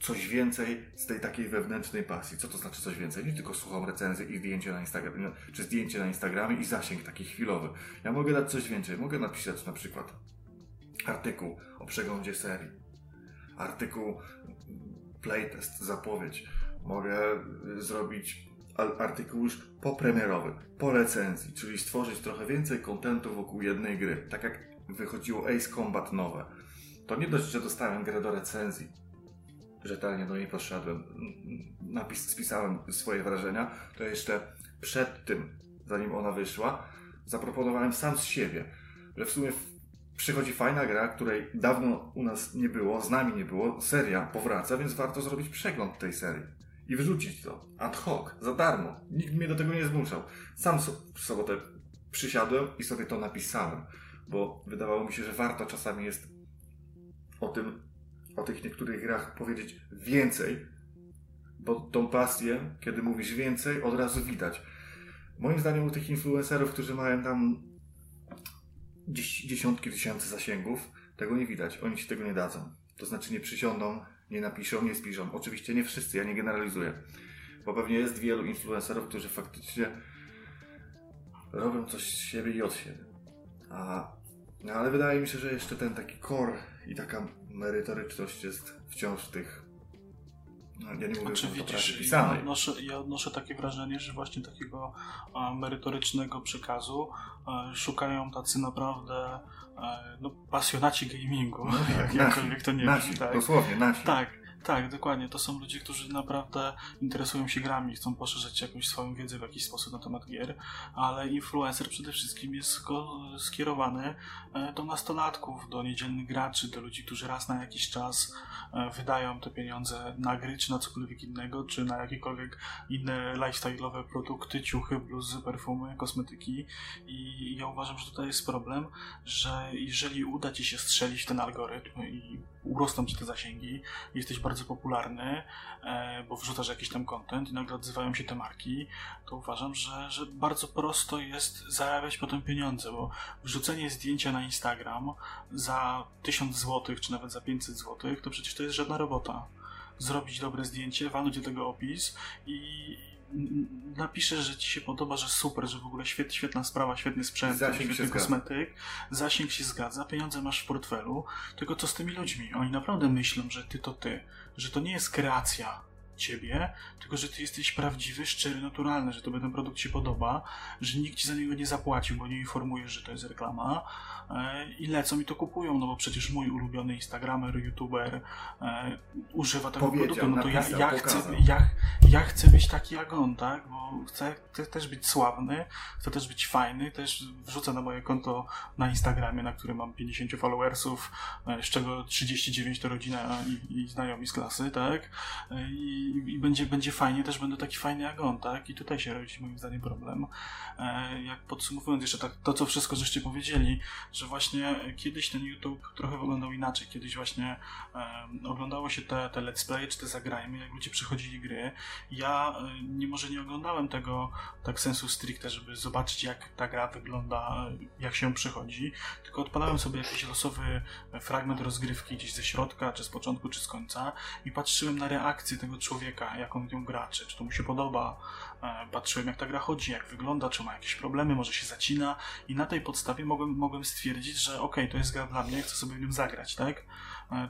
coś więcej z tej takiej wewnętrznej pasji. Co to znaczy coś więcej? Nie tylko słucham recenzji i zdjęcie na Instagramie, czy zdjęcie na Instagramie i zasięg taki chwilowy. Ja mogę dać coś więcej. Mogę napisać na przykład artykuł o przeglądzie serii, artykuł playtest, zapowiedź. Mogę zrobić artykuł już popremierowy, po recenzji, czyli stworzyć trochę więcej kontentu wokół jednej gry. Tak jak wychodziło Ace Combat nowe. To nie dość, że dostałem grę do recenzji, rzetelnie do niej poszedłem, napis, spisałem swoje wrażenia, to jeszcze przed tym, zanim ona wyszła, zaproponowałem sam z siebie, że w sumie przychodzi fajna gra, której dawno u nas nie było, z nami nie było, seria powraca, więc warto zrobić przegląd tej serii i wyrzucić to ad hoc, za darmo. Nikt mnie do tego nie zmuszał. Sam w sobotę przysiadłem i sobie to napisałem, bo wydawało mi się, że warto czasami jest o tym o tych niektórych grach powiedzieć więcej, bo tą pasję, kiedy mówisz więcej, od razu widać. Moim zdaniem u tych influencerów, którzy mają tam dzies- dziesiątki tysięcy zasięgów, tego nie widać. Oni ci tego nie dadzą. To znaczy nie przysiądą, nie napiszą, nie spiszą. Oczywiście nie wszyscy, ja nie generalizuję. Bo pewnie jest wielu influencerów, którzy faktycznie robią coś z siebie i od siebie. A, no ale wydaje mi się, że jeszcze ten taki core i taka merytoryczność jest wciąż w tych. No, ja nie mówię pracy widzisz, ja odnoszę, ja odnoszę takie wrażenie, że właśnie takiego e, merytorycznego przekazu e, szukają tacy naprawdę e, no, pasjonaci gamingu, No tak, [LAUGHS] jakkolwiek to nie nasi, brzmi, tak. dosłownie nasi. Tak, tak, dokładnie. To są ludzie, którzy naprawdę interesują się grami, chcą poszerzać jakąś swoją wiedzę w jakiś sposób na temat gier, ale influencer przede wszystkim jest skierowany e, do nastolatków, do niedzielnych graczy, do ludzi, którzy raz na jakiś czas e, wydają te pieniądze na gry, czy na cokolwiek innego, czy na jakiekolwiek inne lifestyle'owe produkty, ciuchy, bluzy, perfumy, kosmetyki. I ja uważam, że tutaj jest problem, że jeżeli uda ci się strzelić w ten algorytm i urosną ci te zasięgi, jesteś bardzo popularny, e, bo wrzucasz jakiś tam content i nagle odzywają się te marki, to uważam, że, że bardzo prosto jest zarabiać potem pieniądze, bo wrzucenie zdjęcia na Instagram za 1000 zł, czy nawet za 500 zł, to przecież to jest żadna robota. Zrobić dobre zdjęcie, walnąć do tego opis i napiszesz, że ci się podoba, że super, że w ogóle świet, świetna sprawa, świetny sprzęt, Zasięg się świetny zgadza. kosmetyk, zasięg się zgadza, pieniądze masz w portfelu, tylko co z tymi ludźmi? Oni naprawdę myślą, że ty to ty, że to nie jest kreacja ciebie, tylko że ty jesteś prawdziwy, szczery, naturalny, że tobie ten produkt się podoba, że nikt ci za niego nie zapłacił, bo nie informujesz, że to jest reklama e, i lecą i to kupują, no bo przecież mój ulubiony instagramer, youtuber e, używa tego Powiedział, produktu, no to ja, napisał, ja, chcę, pokazał. ja, ja chcę być taki jak on, tak, bo chcę, chcę też być sławny, chcę też być fajny, też wrzucę na moje konto na Instagramie, na którym mam 50 followersów, e, z czego 39 to rodzina i, i znajomi z klasy, tak? I i, będzie, będzie fajnie, też będę taki fajny jak on, tak? I tutaj się rodzi moim zdaniem problem. E, jak podsumowując jeszcze tak, to, co wszystko żeście powiedzieli, że właśnie kiedyś ten YouTube trochę wyglądał inaczej. Kiedyś właśnie e, oglądało się te, te let's play, czy te zagrajmy, jak ludzie przychodzili gry. Ja e, nie może nie oglądałem tego tak sensu stricte, żeby zobaczyć jak ta gra wygląda, jak się przychodzi, tylko odpalałem sobie jakiś losowy fragment rozgrywki gdzieś ze środka, czy z początku, czy z końca i patrzyłem na reakcję tego człowieka, jak on ją gra, czy, czy to mu się podoba. E, patrzyłem, jak ta gra chodzi, jak wygląda, czy ma jakieś problemy, może się zacina, i na tej podstawie mogłem, mogłem stwierdzić, że okay, to jest gra dla mnie, chcę sobie w nią zagrać, tak? E,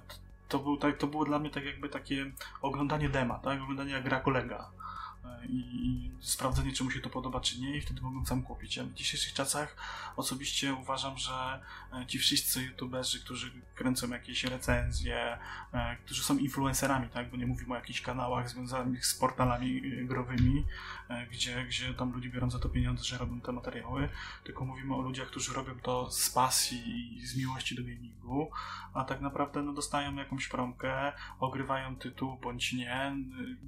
to, był, tak, to było dla mnie tak jakby takie oglądanie dema, tak? Oglądanie jak gra kolega i, sprawdzenie, czy mu się to podoba, czy nie, i wtedy mogą sam kupić. A w dzisiejszych czasach osobiście uważam, że e, ci wszyscy youtuberzy, którzy kręcą jakieś recenzje, e, którzy są influencerami, tak, bo nie mówimy o jakichś kanałach związanych z portalami e, growymi, gdzie, gdzie tam ludzie biorą za to pieniądze, że robią te materiały, tylko mówimy o ludziach, którzy robią to z pasji i z miłości do gamingu, a tak naprawdę no, dostają jakąś promkę, ogrywają tytuł bądź nie,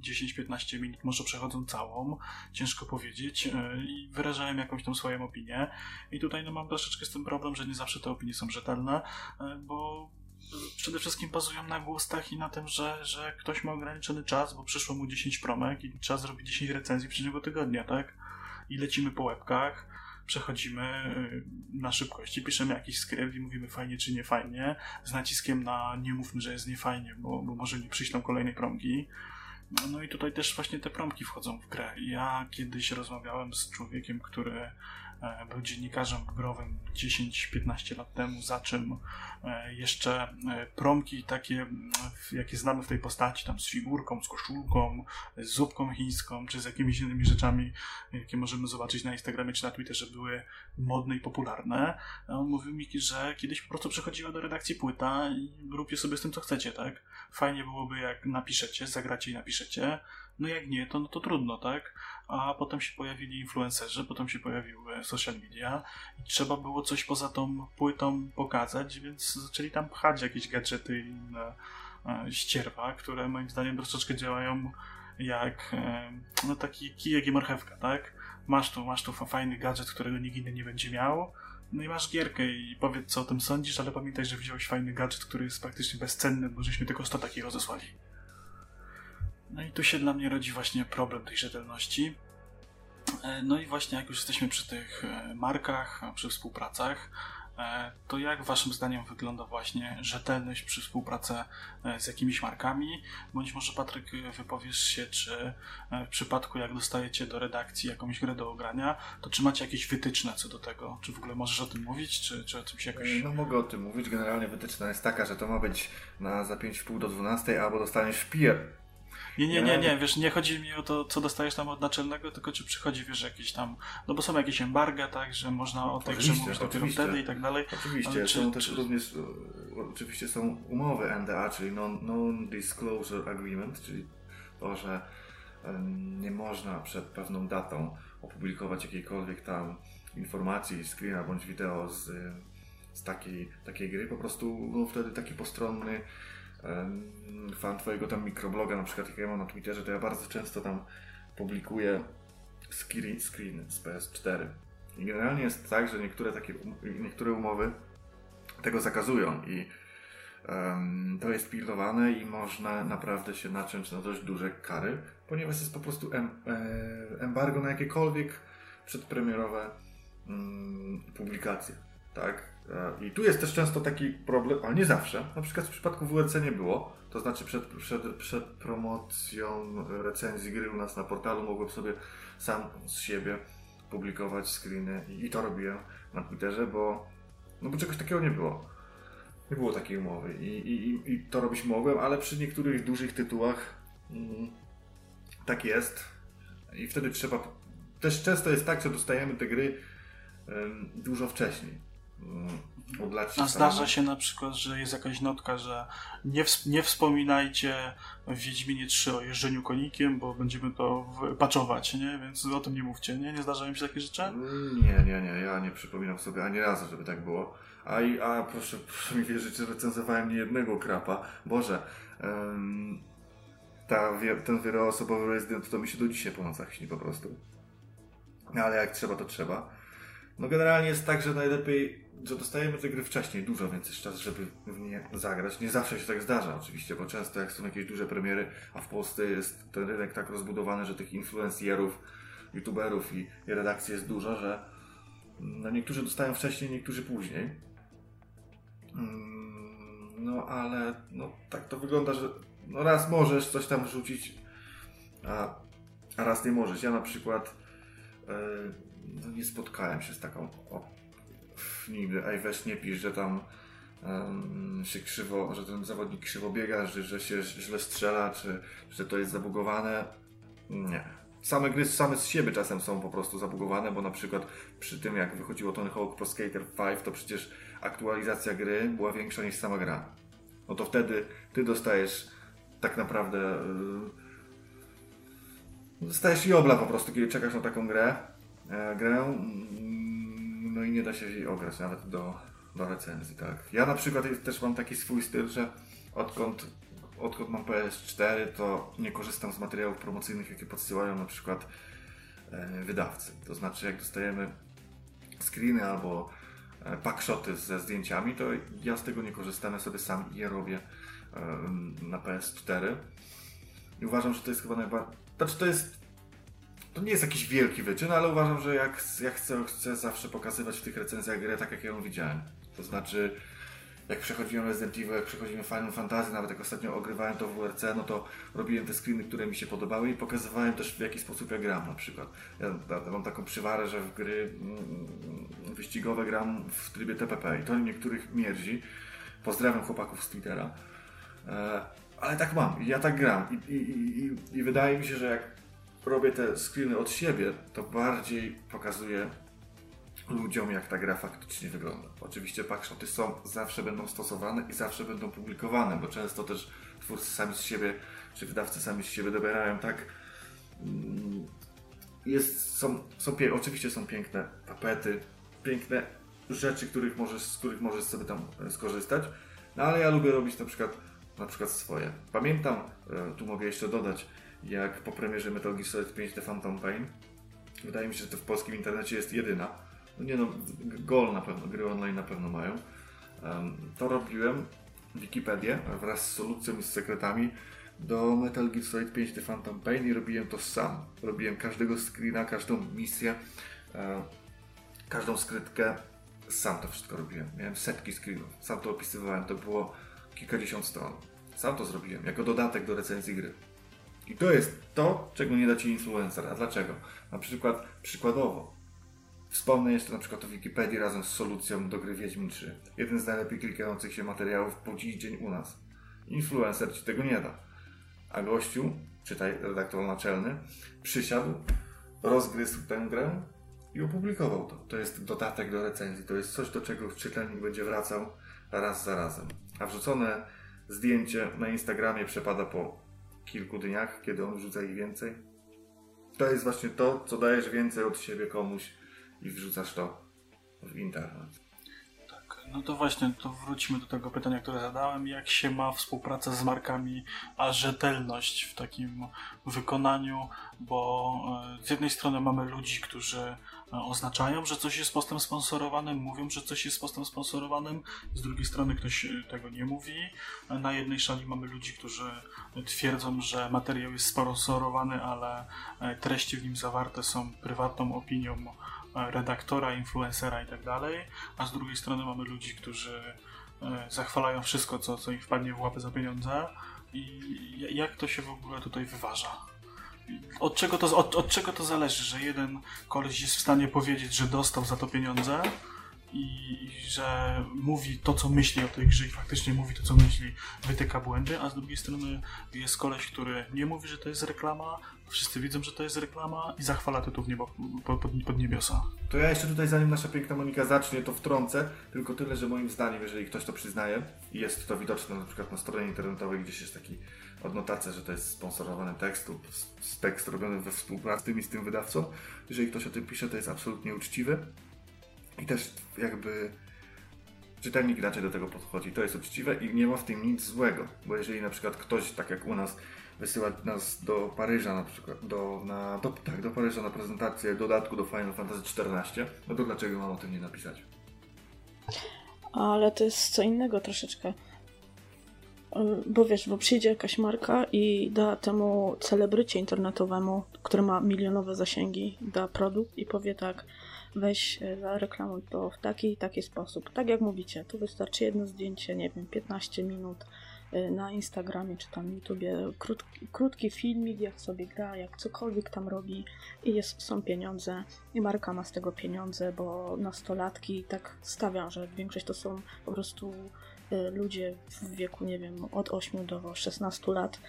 10-15 minut może przechodzą całą, ciężko powiedzieć, e, i wyrażałem jakąś tą swoją opinię. I tutaj no, mam troszeczkę z tym problem, że nie zawsze te opinie są rzetelne, e, bo przede wszystkim bazują na głosach i na tym, że, że ktoś ma ograniczony czas, bo przyszło mu 10 promek i trzeba zrobić 10 recenzji w ciągu tygodnia, tak? I lecimy po łebkach, przechodzimy e, na szybkości, piszemy jakiś skrypt i mówimy fajnie czy nie fajnie, z naciskiem na nie mówmy, że jest niefajnie, bo, bo może nie przyjść nam kolejnej promki. No i tutaj też właśnie te promki wchodzą w grę. Ja kiedyś rozmawiałem z człowiekiem, który był dziennikarzem growym 10-15 lat temu, za czym e, jeszcze e, promki takie, jakie znamy w tej postaci, tam z figurką, z koszulką, z zupką chińską, czy z jakimiś innymi rzeczami, jakie możemy zobaczyć na Instagramie czy na Twitterze, były modne i popularne. On mówił mi, że kiedyś po prostu przechodziła do redakcji płyta i róbcie sobie z tym, co chcecie, tak? Fajnie byłoby, jak napiszecie, zagracie i napiszecie. No jak nie, to, no to trudno, tak? A potem się pojawili influencerzy, potem się pojawiły social media i trzeba było coś poza tą płytą pokazać, więc zaczęli tam pchać jakieś gadżety i inne e, ścierwa, które moim zdaniem troszeczkę działają jak e, no taki kijek i marchewka, tak? Masz tu, masz tu fajny gadżet, którego nikt inny nie będzie miał, no i masz gierkę i powiedz co o tym sądzisz, ale pamiętaj, że wziąłeś fajny gadżet, który jest praktycznie bezcenny, bo żeśmy tylko 100 takich rozesłali. No i tu się dla mnie rodzi właśnie problem tej rzetelności. E, no i właśnie jak już jesteśmy przy tych e, markach, przy współpracach, E, to jak waszym zdaniem wygląda właśnie rzetelność przy współpracy z jakimiś markami? Bądź może Patryk wypowiesz się, czy w przypadku jak dostajecie do redakcji jakąś grę do ogrania, to czy macie jakieś wytyczne co do tego? Czy w ogóle możesz o tym mówić, czy, czy o czymś jakoś... No mogę o tym mówić. Generalnie wytyczna jest taka, że to ma być na za 5,5 do 12 albo dostaniesz w pier nie, nie, nie, nie, wiesz, nie chodzi mi o to, co dostajesz tam od naczelnego, tylko czy przychodzi, wiesz, jakieś tam, no bo są jakieś embarga, tak, że można o tej grze mówić dopiero wtedy i tak dalej. Oczywiście, czy, są też czy... również, oczywiście są umowy NDA, czyli Non-Disclosure Agreement, czyli to, że nie można przed pewną datą opublikować jakiejkolwiek tam informacji, screena bądź wideo z, z takiej, takiej gry. Po prostu no, wtedy taki postronny fan twojego tam mikrobloga, na przykład jak ja mam na Twitterze, to ja bardzo często tam publikuję screen, screen z PS4. I generalnie jest tak, że niektóre takie, niektóre umowy tego zakazują i um, to jest pilnowane i można naprawdę się naciąć na dość duże kary, ponieważ jest po prostu em, e, embargo na jakiekolwiek przedpremierowe mm, publikacje, tak? E, I tu jest też często taki problem, ale nie zawsze. Na przykład w przypadku WRC nie było. To znaczy przed, przed, przed promocją recenzji gry u nas na portalu mogłem sobie sam z siebie publikować screeny i, i to robiłem na Twitterze, bo, no bo czegoś takiego nie było. Nie było takiej umowy i, i, i to robić mogłem, ale przy niektórych dużych tytułach mm, tak jest. I wtedy trzeba. Też często jest tak, że dostajemy te gry dużo wcześniej. A zdarza się na przykład, że jest jakaś notka, że nie, nie wspominajcie w Wiedźminie 3 o jeżdżeniu konikiem, bo będziemy to paczować, nie? Więc o tym nie mówcie, nie? Nie zdarzają się takie rzeczy? Nie, nie, nie. Ja nie przypominam sobie ani razu, żeby tak było. A, i, a proszę, proszę mi wierzyć, że recenzowałem nie jednego krapa. Boże. Um, ta, ten wieloosobowy Resident to mi się do dzisiaj po nocach śni po prostu. No ale jak trzeba, to trzeba. No generalnie jest tak, że najlepiej, że dostajemy te gry wcześniej, dużo więcej czasu, żeby w nie zagrać. Nie zawsze się tak zdarza oczywiście, bo często jak są jakieś duże premiery, a w Polsce jest ten rynek tak rozbudowany, że tych influencjerów, youtuberów i, redakcji jest dużo, że no niektórzy dostają wcześniej, niektórzy później. Mm, no ale no, tak to wygląda, że no raz możesz coś tam wrzucić, a, a raz nie możesz. Ja na przykład yy, no nie spotkałem się z taką o, nigdy. Ej, weź nie pisz, że tam um, się krzywo, że ten zawodnik krzywo biega, że, że się źle strzela, czy że to jest zabugowane. Nie. Same gry same z siebie czasem są po prostu zabugowane, bo na przykład przy tym jak wychodziło Tony Hawk Pro Skater 5, to przecież aktualizacja gry była większa niż sama gra. No to wtedy ty dostajesz tak naprawdę yy, dostajesz jobla po prostu, kiedy czekasz na taką grę, grę, mm, no i nie da się jej ograć nawet do, do recenzji, tak. Ja na przykład też mam taki swój styl, że odkąd, odkąd mam PS4, to nie korzystam z materiałów promocyjnych, jakie podsyłają na przykład e, wydawcy. To znaczy, jak dostajemy screeny albo e, packshoty ze zdjęciami, to ja z tego nie korzystam, ja sobie sam je robię na PS4. I uważam, że to jest chyba najbardziej. Znaczy, to jest. To nie jest jakiś wielki wyczyn, ale uważam, że jak, jak chcę, chcę zawsze pokazywać w tych recenzjach grę tak, jak ja ją widziałem. To znaczy, jak przechodziłem Resident Evil, jak przechodziłem Final Fantasy, nawet jak ostatnio ogrywałem to w WRC, no to robiłem te screeny, które mi się podobały i pokazywałem też w jaki sposób ja gram na przykład. Ja, mam taką przywarę, że w gry mm, wyścigowe gram w trybie TPP i to niektórych mierzi. Pozdrawiam chłopaków z Twittera. E, ale tak mam, ja tak gram I, i, i, i wydaje mi się, że jak robię te screeny od siebie, to bardziej pokazuje ludziom, jak ta gra faktycznie wygląda. Oczywiście packshoty są, zawsze będą stosowane i zawsze będą publikowane, bo często też twórcy sami z siebie, czy wydawcy sami z siebie dobierają tak. Mm, jest, są, są, oczywiście są piękne tapety, piękne rzeczy, których możesz, z których możesz sobie tam e, skorzystać, no ale ja lubię robić na przykład na przykład swoje. Pamiętam, e, tu mogę jeszcze dodać, jak po premierze Metal Gear Solid 5 The Phantom Pain, wydaje mi się, że to w polskim internecie jest jedyna. No nie no, Gol na pewno, gry online na pewno mają. To robiłem Wikipedię wraz z solucją i z sekretami do Metal Gear Solid 5 The Phantom Pain i robiłem to sam. Robiłem każdego screena, każdą misję, e, każdą skrytkę. Sam to wszystko robiłem. Miałem setki screenów. Sam to opisywałem. To było kilkadziesiąt stron. Sam to zrobiłem, jako dodatek do recenzji gry. I to jest to, czego nie da Ci influencer. A dlaczego? Na przykład, przykładowo, wspomnę jeszcze na przykład o Wikipedii razem z solucją do gry Wiedźmin 3. Jeden z najlepiej klikających się materiałów po dziś dzień u nas. Influencer Ci tego nie da. A gościu, czytaj redaktor naczelny, przysiadł, rozgryzł tę grę i opublikował to. To jest dodatek do recenzji. To jest coś, do czego czytelnik będzie wracał raz za razem. A wrzucone zdjęcie na Instagramie przepada po kilku dniach, kiedy on wrzuca ich więcej. To jest właśnie to, co dajesz więcej od siebie komuś i wrzucasz to w internet. Tak, no to właśnie, to wróćmy do tego pytania, które zadałem. Jak się ma współpraca z markami, a rzetelność w takim wykonaniu? Bo e, z jednej strony mamy ludzi, którzy oznaczają, że coś jest postem sponsorowanym, mówią, że coś jest postem sponsorowanym, z drugiej strony ktoś e, tego nie mówi. Na jednej szali mamy ludzi, którzy twierdzą, że materiał jest sponsorowany, ale e, treści w nim zawarte są prywatną opinią e, redaktora, influencera itd. Tak a z drugiej strony mamy ludzi, którzy zachwalają wszystko, co, co im wpadnie w łapy za pieniądze. I jak to się w ogóle tutaj wyważa? Od czego, to, od, od czego to zależy, że jeden koleś jest w stanie powiedzieć, że dostał za to pieniądze i, i, że mówi to, co myśli o tej grze i faktycznie mówi to, co myśli, wytyka błędy, a z drugiej strony jest koleś, który nie mówi, że to jest reklama, wszyscy widzą, że to jest reklama i zachwala to tu w niebo, pod, pod niebiosa. To ja jeszcze tutaj, zanim nasza piękna Monika zacznie, to wtrącę, tylko tyle, że moim zdaniem, jeżeli ktoś to przyznaje i jest to widoczne na przykład na stronie internetowej, gdzieś jest taki odnotacja, że to jest sponsorowany tekst lub tekst robiony we współpracy z tym i z tym wydawcą. Jeżeli ktoś o tym pisze, to jest absolutnie uczciwy i też jakby czytelnik inaczej do tego podchodzi. To jest uczciwe i nie ma w tym nic złego, bo jeżeli na przykład ktoś, tak jak u nas, wysyłać nas do Paryża na przykład, do, na, do, tak, do Paryża na prezentację dodatku do Final Fantasy XIV, no to dlaczego mam o tym nie napisać? Ale to jest co innego troszeczkę. Y, Bo wiesz, bo przyjdzie jakaś marka i da temu celebrycie internetowemu, który ma milionowe zasięgi, da produkt i powie tak, weź e, zareklamuj to w taki i taki sposób. Tak jak mówicie, tu wystarczy jedno zdjęcie, nie wiem, 15 minut y, na Instagramie czy tam YouTubie, krótki, krótki filmik, jak sobie gra, jak cokolwiek tam robi i jest, są pieniądze i marka ma z tego pieniądze, bo nastolatki tak stawiam, że większość to są po prostu y, ludzie w wieku, nie wiem, od 8 do 16 lat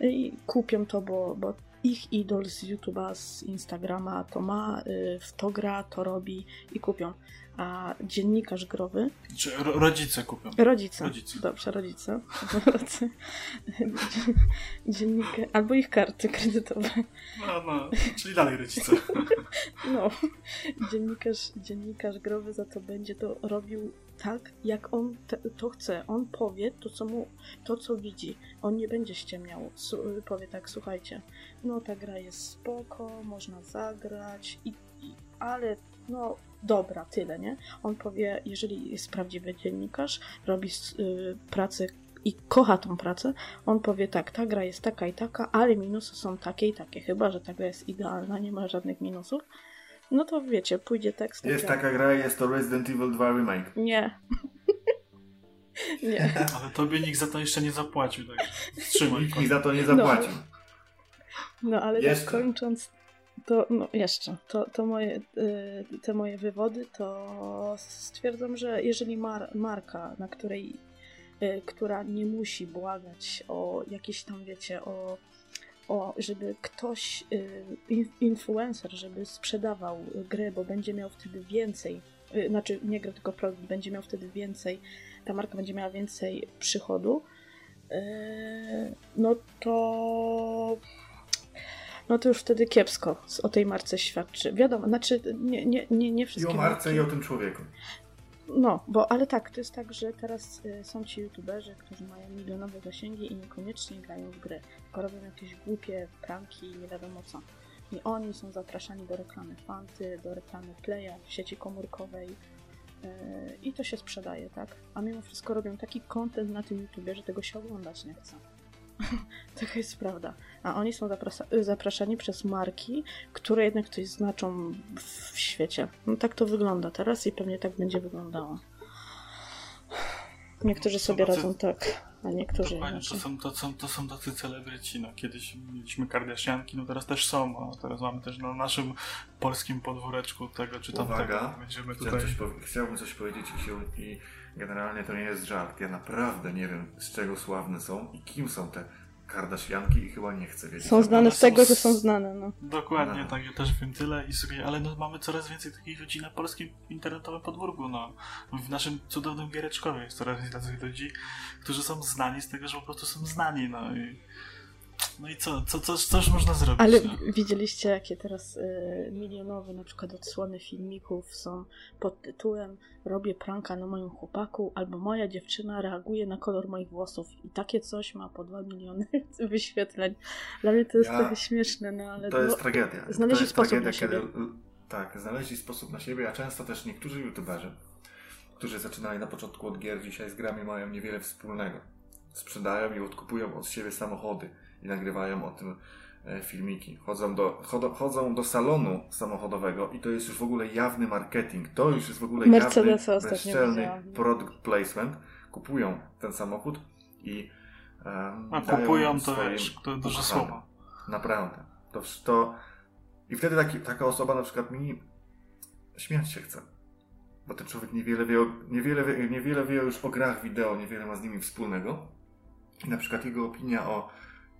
i kupią to, bo, bo ich idol z YouTube'a, z Instagrama to ma, y, w to gra, to robi i kupią. A dziennikarz growy, Czy ro- rodzice kupią. rodzice, Rodzice. dobrze, rodzice, [LAUGHS] dziennikarz, albo ich karty kredytowe. No, no, czyli dalej rodzice. [LAUGHS] No, dziennikarz, dziennikarz growy za to będzie to robił tak, jak on te, to chce. On powie to, co mu, to, co widzi. On nie będzie ściemniał. Powie tak, słuchajcie, no ta gra jest spoko, można zagrać, i, i, ale no dobra, tyle, nie? On powie, jeżeli jest prawdziwy dziennikarz, robi y, pracę i kocha tą pracę, on powie tak, ta gra jest taka i taka, ale minusy są takie i takie, chyba, że ta gra jest idealna, nie ma żadnych minusów. No to wiecie, pójdzie tekst. Jest tak. taka gra, jest to Resident Evil 2 Remake. Nie. [LAUGHS] nie. Ale tobie nikt za to jeszcze nie zapłacił, tak wstrzymaj. Nikt mi za to nie zapłacił. No ale Jeszcze. tak kończąc, to no jeszcze, to, to moje, y, te moje wywody, to stwierdzam, że jeżeli mar, marka, na której, y, która nie musi błagać o jakieś tam, wiecie, o, o żeby ktoś, y, in- influencer, żeby sprzedawał grę, bo będzie miał wtedy więcej, y, znaczy nie grę, tylko produkt, będzie miał wtedy więcej, ta marka będzie miała więcej przychodu, y, no to no to już wtedy kiepsko o tej marce świadczy. Wiadomo, znaczy nie, nie, nie, nie I wszystkie o marce, marki- i o tym człowieku. No, bo ale tak, to jest tak, że teraz y, są ci youtuberzy, którzy mają milionowe zasięgi i niekoniecznie grają w gry, tylko robią jakieś głupie pranki, nie wiadomo co. I oni są zapraszani do reklamy Fanty, do reklamy Playa w sieci komórkowej y, i to się sprzedaje, tak? A mimo wszystko robią taki content na tym YouTubie, że tego się oglądać nie chce. [LAUGHS] Taka jest prawda. A oni są zaprasa- zapraszani przez marki, które jednak coś znaczą w świecie. No tak to wygląda teraz i pewnie tak będzie wyglądało. Niektórzy sobie Zobaczy- radzą tak, a niektórzy Dokładnie, to są, to, są, to są tacy celebryci. No, kiedyś mieliśmy Kardashianki, no teraz też są. A teraz mamy też na naszym polskim podwóreczku tego czy tamtego. Uwaga, Będziemy tutaj. coś powie- chciałbym coś powiedzieć i, się, i generalnie to nie jest żart. Ja naprawdę nie wiem, z czego sławne są i kim są te Kardashianki i chyba nie chcę wiedzieć. Są znane z tego, że są znane, no. Dokładnie, No. tak, ja też wiem tyle i sobie, ale no, mamy coraz więcej takich ludzi na polskim internetowym podwórku, no. W naszym cudownym Giereczkowie jest coraz więcej takich ludzi, którzy są znani z tego, że po prostu są znani, no i... No i co, co, co, coś można zrobić, Ale no. widzieliście, jakie teraz y, milionowe na przykład odsłony filmików są pod tytułem Robię pranka na moim chłopaku albo moja dziewczyna reaguje na kolor moich włosów i takie coś ma po 2 miliony [LAUGHS] wyświetleń. Dla mnie to jest Ja- trochę śmieszne, no ale To jest no, tragedia. znaleźli to jest sposób tragedia, na siebie. Kiedy, tak, znaleźli sposób na siebie, a często też niektórzy youtuberzy, którzy zaczynali na początku od gier, dzisiaj z grami mają niewiele wspólnego. Sprzedają i odkupują od siebie samochody i nagrywają o tym e, filmiki. Chodzą do, chodzą, chodzą do salonu samochodowego i to jest już w ogóle jawny marketing. To już jest w ogóle Mercedesa jawny, bezczelny widziałam. product placement. Kupują ten samochód i um, A kupują to swoim wiesz, to duże słowo. Naprawdę. To, to... I wtedy taki, taka osoba na przykład mi śmiać się chce. Bo ten człowiek niewiele wie, o, niewiele, wie, niewiele wie już o grach wideo, niewiele ma z nimi wspólnego. I na przykład jego opinia o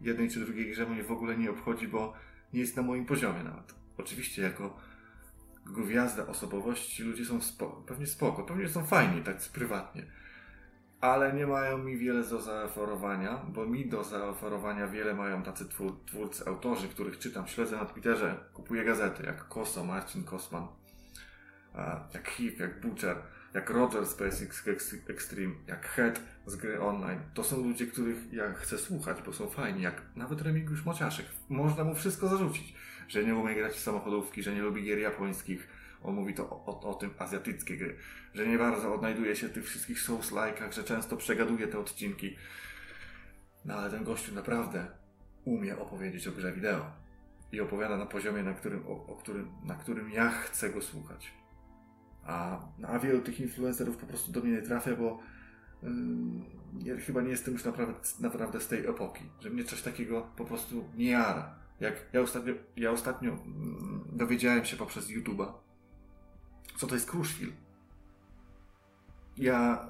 jednej czy drugiej grze mnie w ogóle nie obchodzi, bo nie jest na moim poziomie nawet. Oczywiście jako gwiazda osobowości ludzie są pewnie spoko, pewnie są fajni, tak prywatnie. Ale nie mają mi wiele do zaoferowania, bo mi do zaoferowania wiele mają tacy twór, twórcy, autorzy, których czytam, śledzę na Twitterze, kupuję gazety, jak Koso, Marcin Kosman, a, jak Hip, jak Butcher. Jak Roger z PSX Extreme, jak Head z gry online. To są ludzie, których ja chcę słuchać, bo są fajni, jak nawet Remigiusz Mociaszek. Można mu wszystko zarzucić, że nie umie grać w samochodówki, że nie lubi gier japońskich. On mówi to o, o, o tym azjatyckie gry, że nie bardzo odnajduje się w tych wszystkich Souls-like'ach, że często przegaduje te odcinki. No ale ten gościu naprawdę umie opowiedzieć o grze wideo. I opowiada na poziomie, na którym, o, o którym, na którym ja chcę go słuchać. A, a wielu tych influencerów po prostu do mnie nie trafia, bo ja chyba nie jestem już naprawdę, naprawdę z tej epoki, że mnie coś takiego po prostu nie jara. Jak ja ostatnio, ja ostatnio yy, dowiedziałem się poprzez YouTube'a, co to jest Crushville. Ja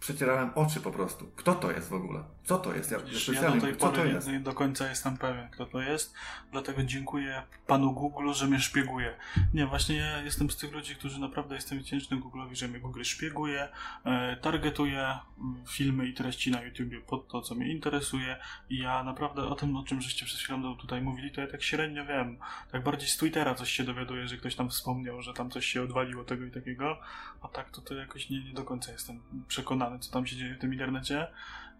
przecierałem oczy po prostu. Kto to jest w ogóle? Co to jest? Ja, ja do tej pory nie do końca jestem pewien, kto to jest, dlatego dziękuję panu Google, że mnie szpieguje. Nie, właśnie ja jestem z tych ludzi, którzy naprawdę jestem wdzięczny Google'owi, że mnie Google szpieguje, e, targetuje mm, filmy i treści na YouTubie pod to, co mnie interesuje i ja naprawdę o tym, o czym żeście przed chwilą tutaj mówili, to ja tak średnio wiem. Tak bardziej z Twittera coś się dowiaduję, że ktoś tam wspomniał, że tam coś się odwaliło tego i takiego, a tak to, to jakoś nie, nie do końca jestem przekonany, co tam się dzieje w tym internecie.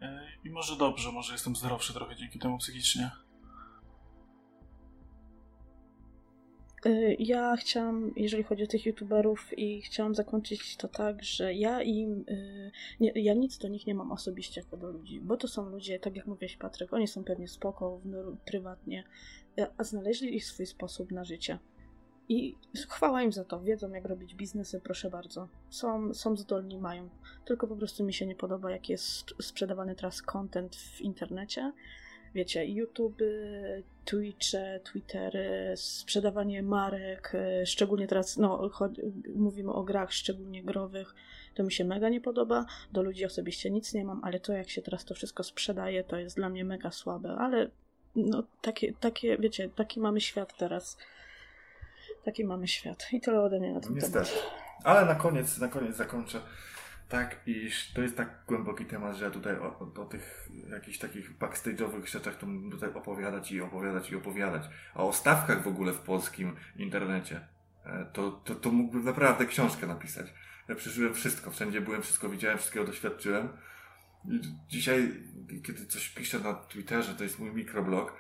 E, I może dobrze, może jestem zdrowszy trochę dzięki temu psychicznie. E, ja chciałam, jeżeli chodzi o tych youtuberów, i chciałam zakończyć to tak, że ja im. E, nie, ja nic do nich nie mam osobiście jako do ludzi, bo to są ludzie, tak jak mówiłeś, Patryk, oni są pewnie spoko, prywatnie, a znaleźli ich swój sposób na życie. I chwała im za to. Wiedzą, jak robić biznesy, proszę bardzo. Są, są zdolni, mają. Tylko po prostu mi się nie podoba, jak jest sprzedawany teraz content w internecie. Wiecie, YouTube, Twitche, Twittery, sprzedawanie marek, szczególnie teraz, no, mówimy o grach, szczególnie growych, to mi się mega nie podoba. Do ludzi osobiście nic nie mam, ale to, jak się teraz to wszystko sprzedaje, to jest dla mnie mega słabe. Ale, no, takie, takie wiecie, taki mamy świat teraz. Taki mamy świat. I tyle ode mnie na ten Niestety. temat. Ale na koniec, na koniec zakończę tak, iż to jest tak głęboki temat, że ja tutaj o, o, o tych jakichś takich backstage'owych rzeczach to mógłbym tutaj opowiadać i opowiadać i opowiadać. A o stawkach w ogóle w polskim internecie e, to, to, to mógłbym naprawdę książkę napisać. Ja przeżyłem wszystko, wszędzie byłem, wszystko widziałem, wszystkiego doświadczyłem. I dzisiaj, kiedy coś piszę na Twitterze, to jest mój mikroblog,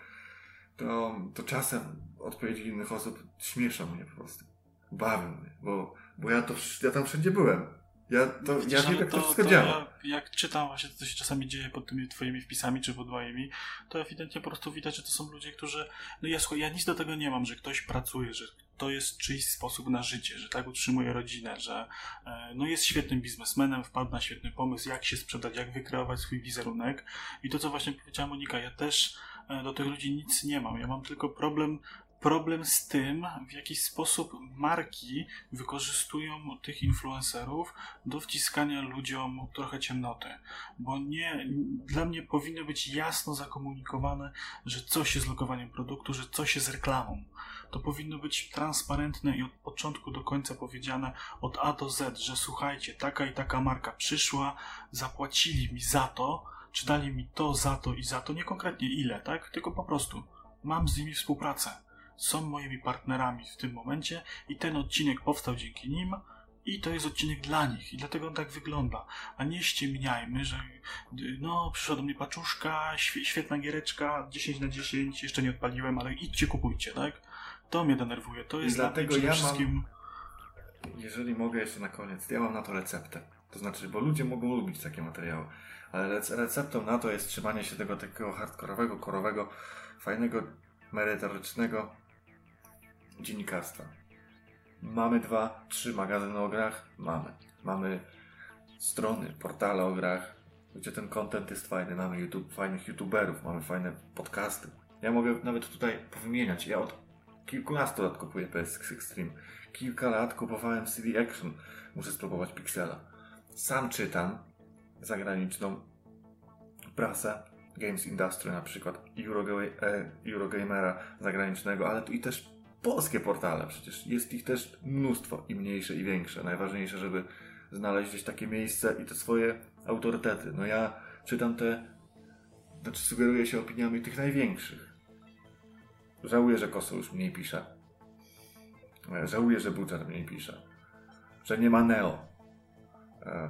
to, to czasem odpowiedzi innych osób śmieszą mnie po prostu. Bawią mnie, bo, bo ja, to, ja tam wszędzie byłem. Ja, to, Widzisz, ja wiem, jak to, to wszystko to działa. Ja, jak czytam właśnie, co się czasami dzieje pod tymi twoimi wpisami, czy pod moimi, to ewidentnie po prostu widać, że to są ludzie, którzy... No ja, słuchaj, ja nic do tego nie mam, że ktoś pracuje, że to jest czyjś sposób na życie, że tak utrzymuje rodzinę, że e, no jest świetnym biznesmenem, wpadł na świetny pomysł, jak się sprzedać, jak wykreować swój wizerunek. I to, co właśnie powiedziała Monika, ja też do tych ludzi nic nie mam. Ja mam tylko problem problem z tym, w jaki sposób marki wykorzystują tych influencerów do wciskania ludziom trochę ciemnoty. Bo nie, dla mnie powinno być jasno zakomunikowane, że coś jest lokowaniem produktu, że coś jest reklamą. To powinno być transparentne i od początku do końca powiedziane od A do Z, że słuchajcie, taka i taka marka przyszła, zapłacili mi za to, czy dali mi to za to i za to, nie konkretnie ile, tak? Tylko po prostu mam z nimi współpracę. Są moimi partnerami w tym momencie i ten odcinek powstał dzięki nim i to jest odcinek dla nich i dlatego on tak wygląda. A nie ściemniajmy, że no, przyszła do mnie paczuszka, świetna giereczka, 10 na 10, jeszcze nie odpaliłem, ale idźcie kupujcie, tak? To mnie denerwuje. To jest I dlatego ja wszystkim... mam, jeżeli mogę jeszcze na koniec, ja mam na to receptę. To znaczy, bo ludzie mogą lubić takie materiały ale receptą na to jest trzymanie się tego takiego hardkorowego, korowego, fajnego, merytorycznego dziennikarstwa. Mamy dwa, trzy magazyny o grach? Mamy. Mamy strony, portale o grach, gdzie ten content jest fajny. Mamy YouTube, fajnych youtuberów, mamy fajne podcasty. Ja mogę nawet tutaj powymieniać. Ja od kilkunastu lat kupuję PSX Extreme. Kilka lat kupowałem CD Action. Muszę spróbować Pixela. Sam czytam, zagraniczną prasę, Games Industry na przykład, e, Eurogamera zagranicznego, ale tu i też polskie portale, przecież jest ich też mnóstwo i mniejsze i większe. Najważniejsze, żeby znaleźć gdzieś takie miejsce i te swoje autorytety. No ja czytam te, znaczy sugeruję się opiniami tych największych. Żałuję, że Koso już mniej pisze. Żałuję, że Butcher mniej pisze. Że nie ma Neo E,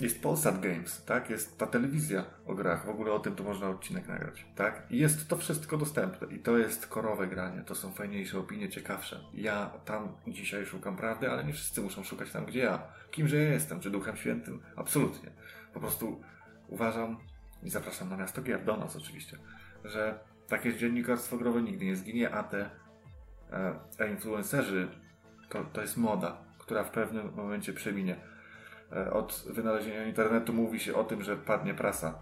jest Polsat Games, tak? Jest ta telewizja o grach, w ogóle o tym tu można odcinek nagrać, tak? I jest to wszystko dostępne i to jest korowe granie, to są fajniejsze opinie, ciekawsze. Ja tam dzisiaj szukam prawdy, ale nie wszyscy muszą szukać tam, gdzie ja. Kimże ja jestem, czy Duchem Świętym? Absolutnie. Po prostu uważam i zapraszam na miasto gier, do nas oczywiście, że takie dziennikarstwo growe nigdy nie zginie, a te e, influencerzy to, to jest moda, która w pewnym momencie przeminie. E, od wynalezienia internetu mówi się o tym, że padnie prasa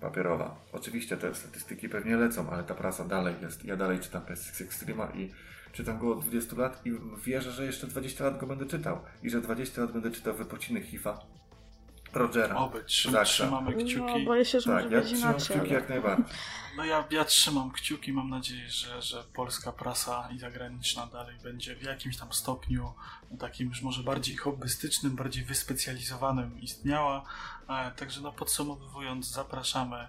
papierowa. Oczywiście te statystyki pewnie lecą, ale ta prasa dalej jest. Ja dalej czytam PSX Extrema i czytam go od 20 lat i wierzę, że jeszcze 20 lat go będę czytał. I że 20 lat będę czytał wypociny HIFA, Rogera, Oby, trzy, Zaksa. trzymamy No, kciuki. boję się, że Tak, może ja być trzymam inaczej. kciuki ale- jak najbardziej. No ja, ja trzymam kciuki, mam nadzieję, że, że polska prasa i zagraniczna dalej będzie w jakimś tam stopniu no, takim już może bardziej hobbystycznym, bardziej wyspecjalizowanym istniała. E, Także no podsumowując, zapraszamy,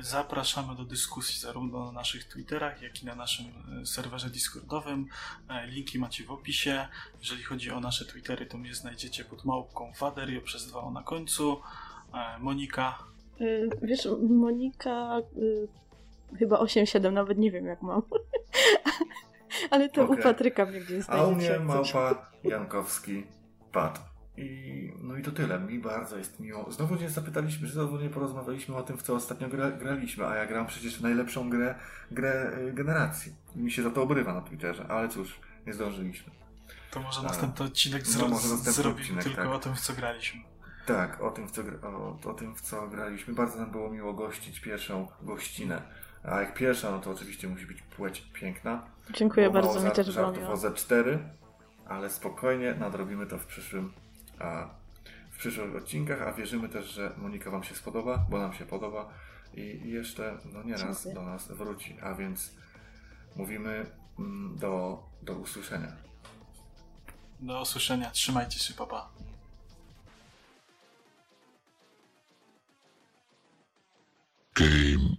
zapraszamy do dyskusji zarówno na naszych Twitterach, jak i na naszym e, serwerze Discordowym. E, Linki macie w opisie. Jeżeli chodzi o nasze Twittery, to mnie znajdziecie pod małpką Waderio przez dwa o na końcu. E, Monika, Wiesz, Monika chyba 8-7, nawet nie wiem jak mam. [LAUGHS] Ale to Okej. u Patryka mnie gdzieś A u znajdziecie. mnie małpa Jankowski Pat. I, no i to tyle. Mi bardzo jest miło. Znowu nie zapytaliśmy, znowu nie porozmawialiśmy o tym, w co ostatnio gra, graliśmy, a ja gram przecież w najlepszą grę, grę y, generacji. Mi się za to obrywa na Twitterze, ale cóż, nie zdążyliśmy. to może następny odcinek No, zro- może następny zrobimy odcinek, tylko tak. o tym, w co graliśmy. Tak, o tym, w co, o, o tym, w co graliśmy. Bardzo nam było miło gościć pierwszą gościnę. A jak pierwsza, no to oczywiście musi być płeć piękna. Dziękuję Było bardzo, mało mi żart- też było miło. o ze 4, ale spokojnie nadrobimy to w przyszłym, a, w przyszłych odcinkach, a wierzymy też, że Monika Wam się spodoba, bo nam się podoba i jeszcze no nieraz Dziękuję. do nas wróci, a więc mówimy mm, do, do usłyszenia. Do usłyszenia. Trzymajcie się, papa. Game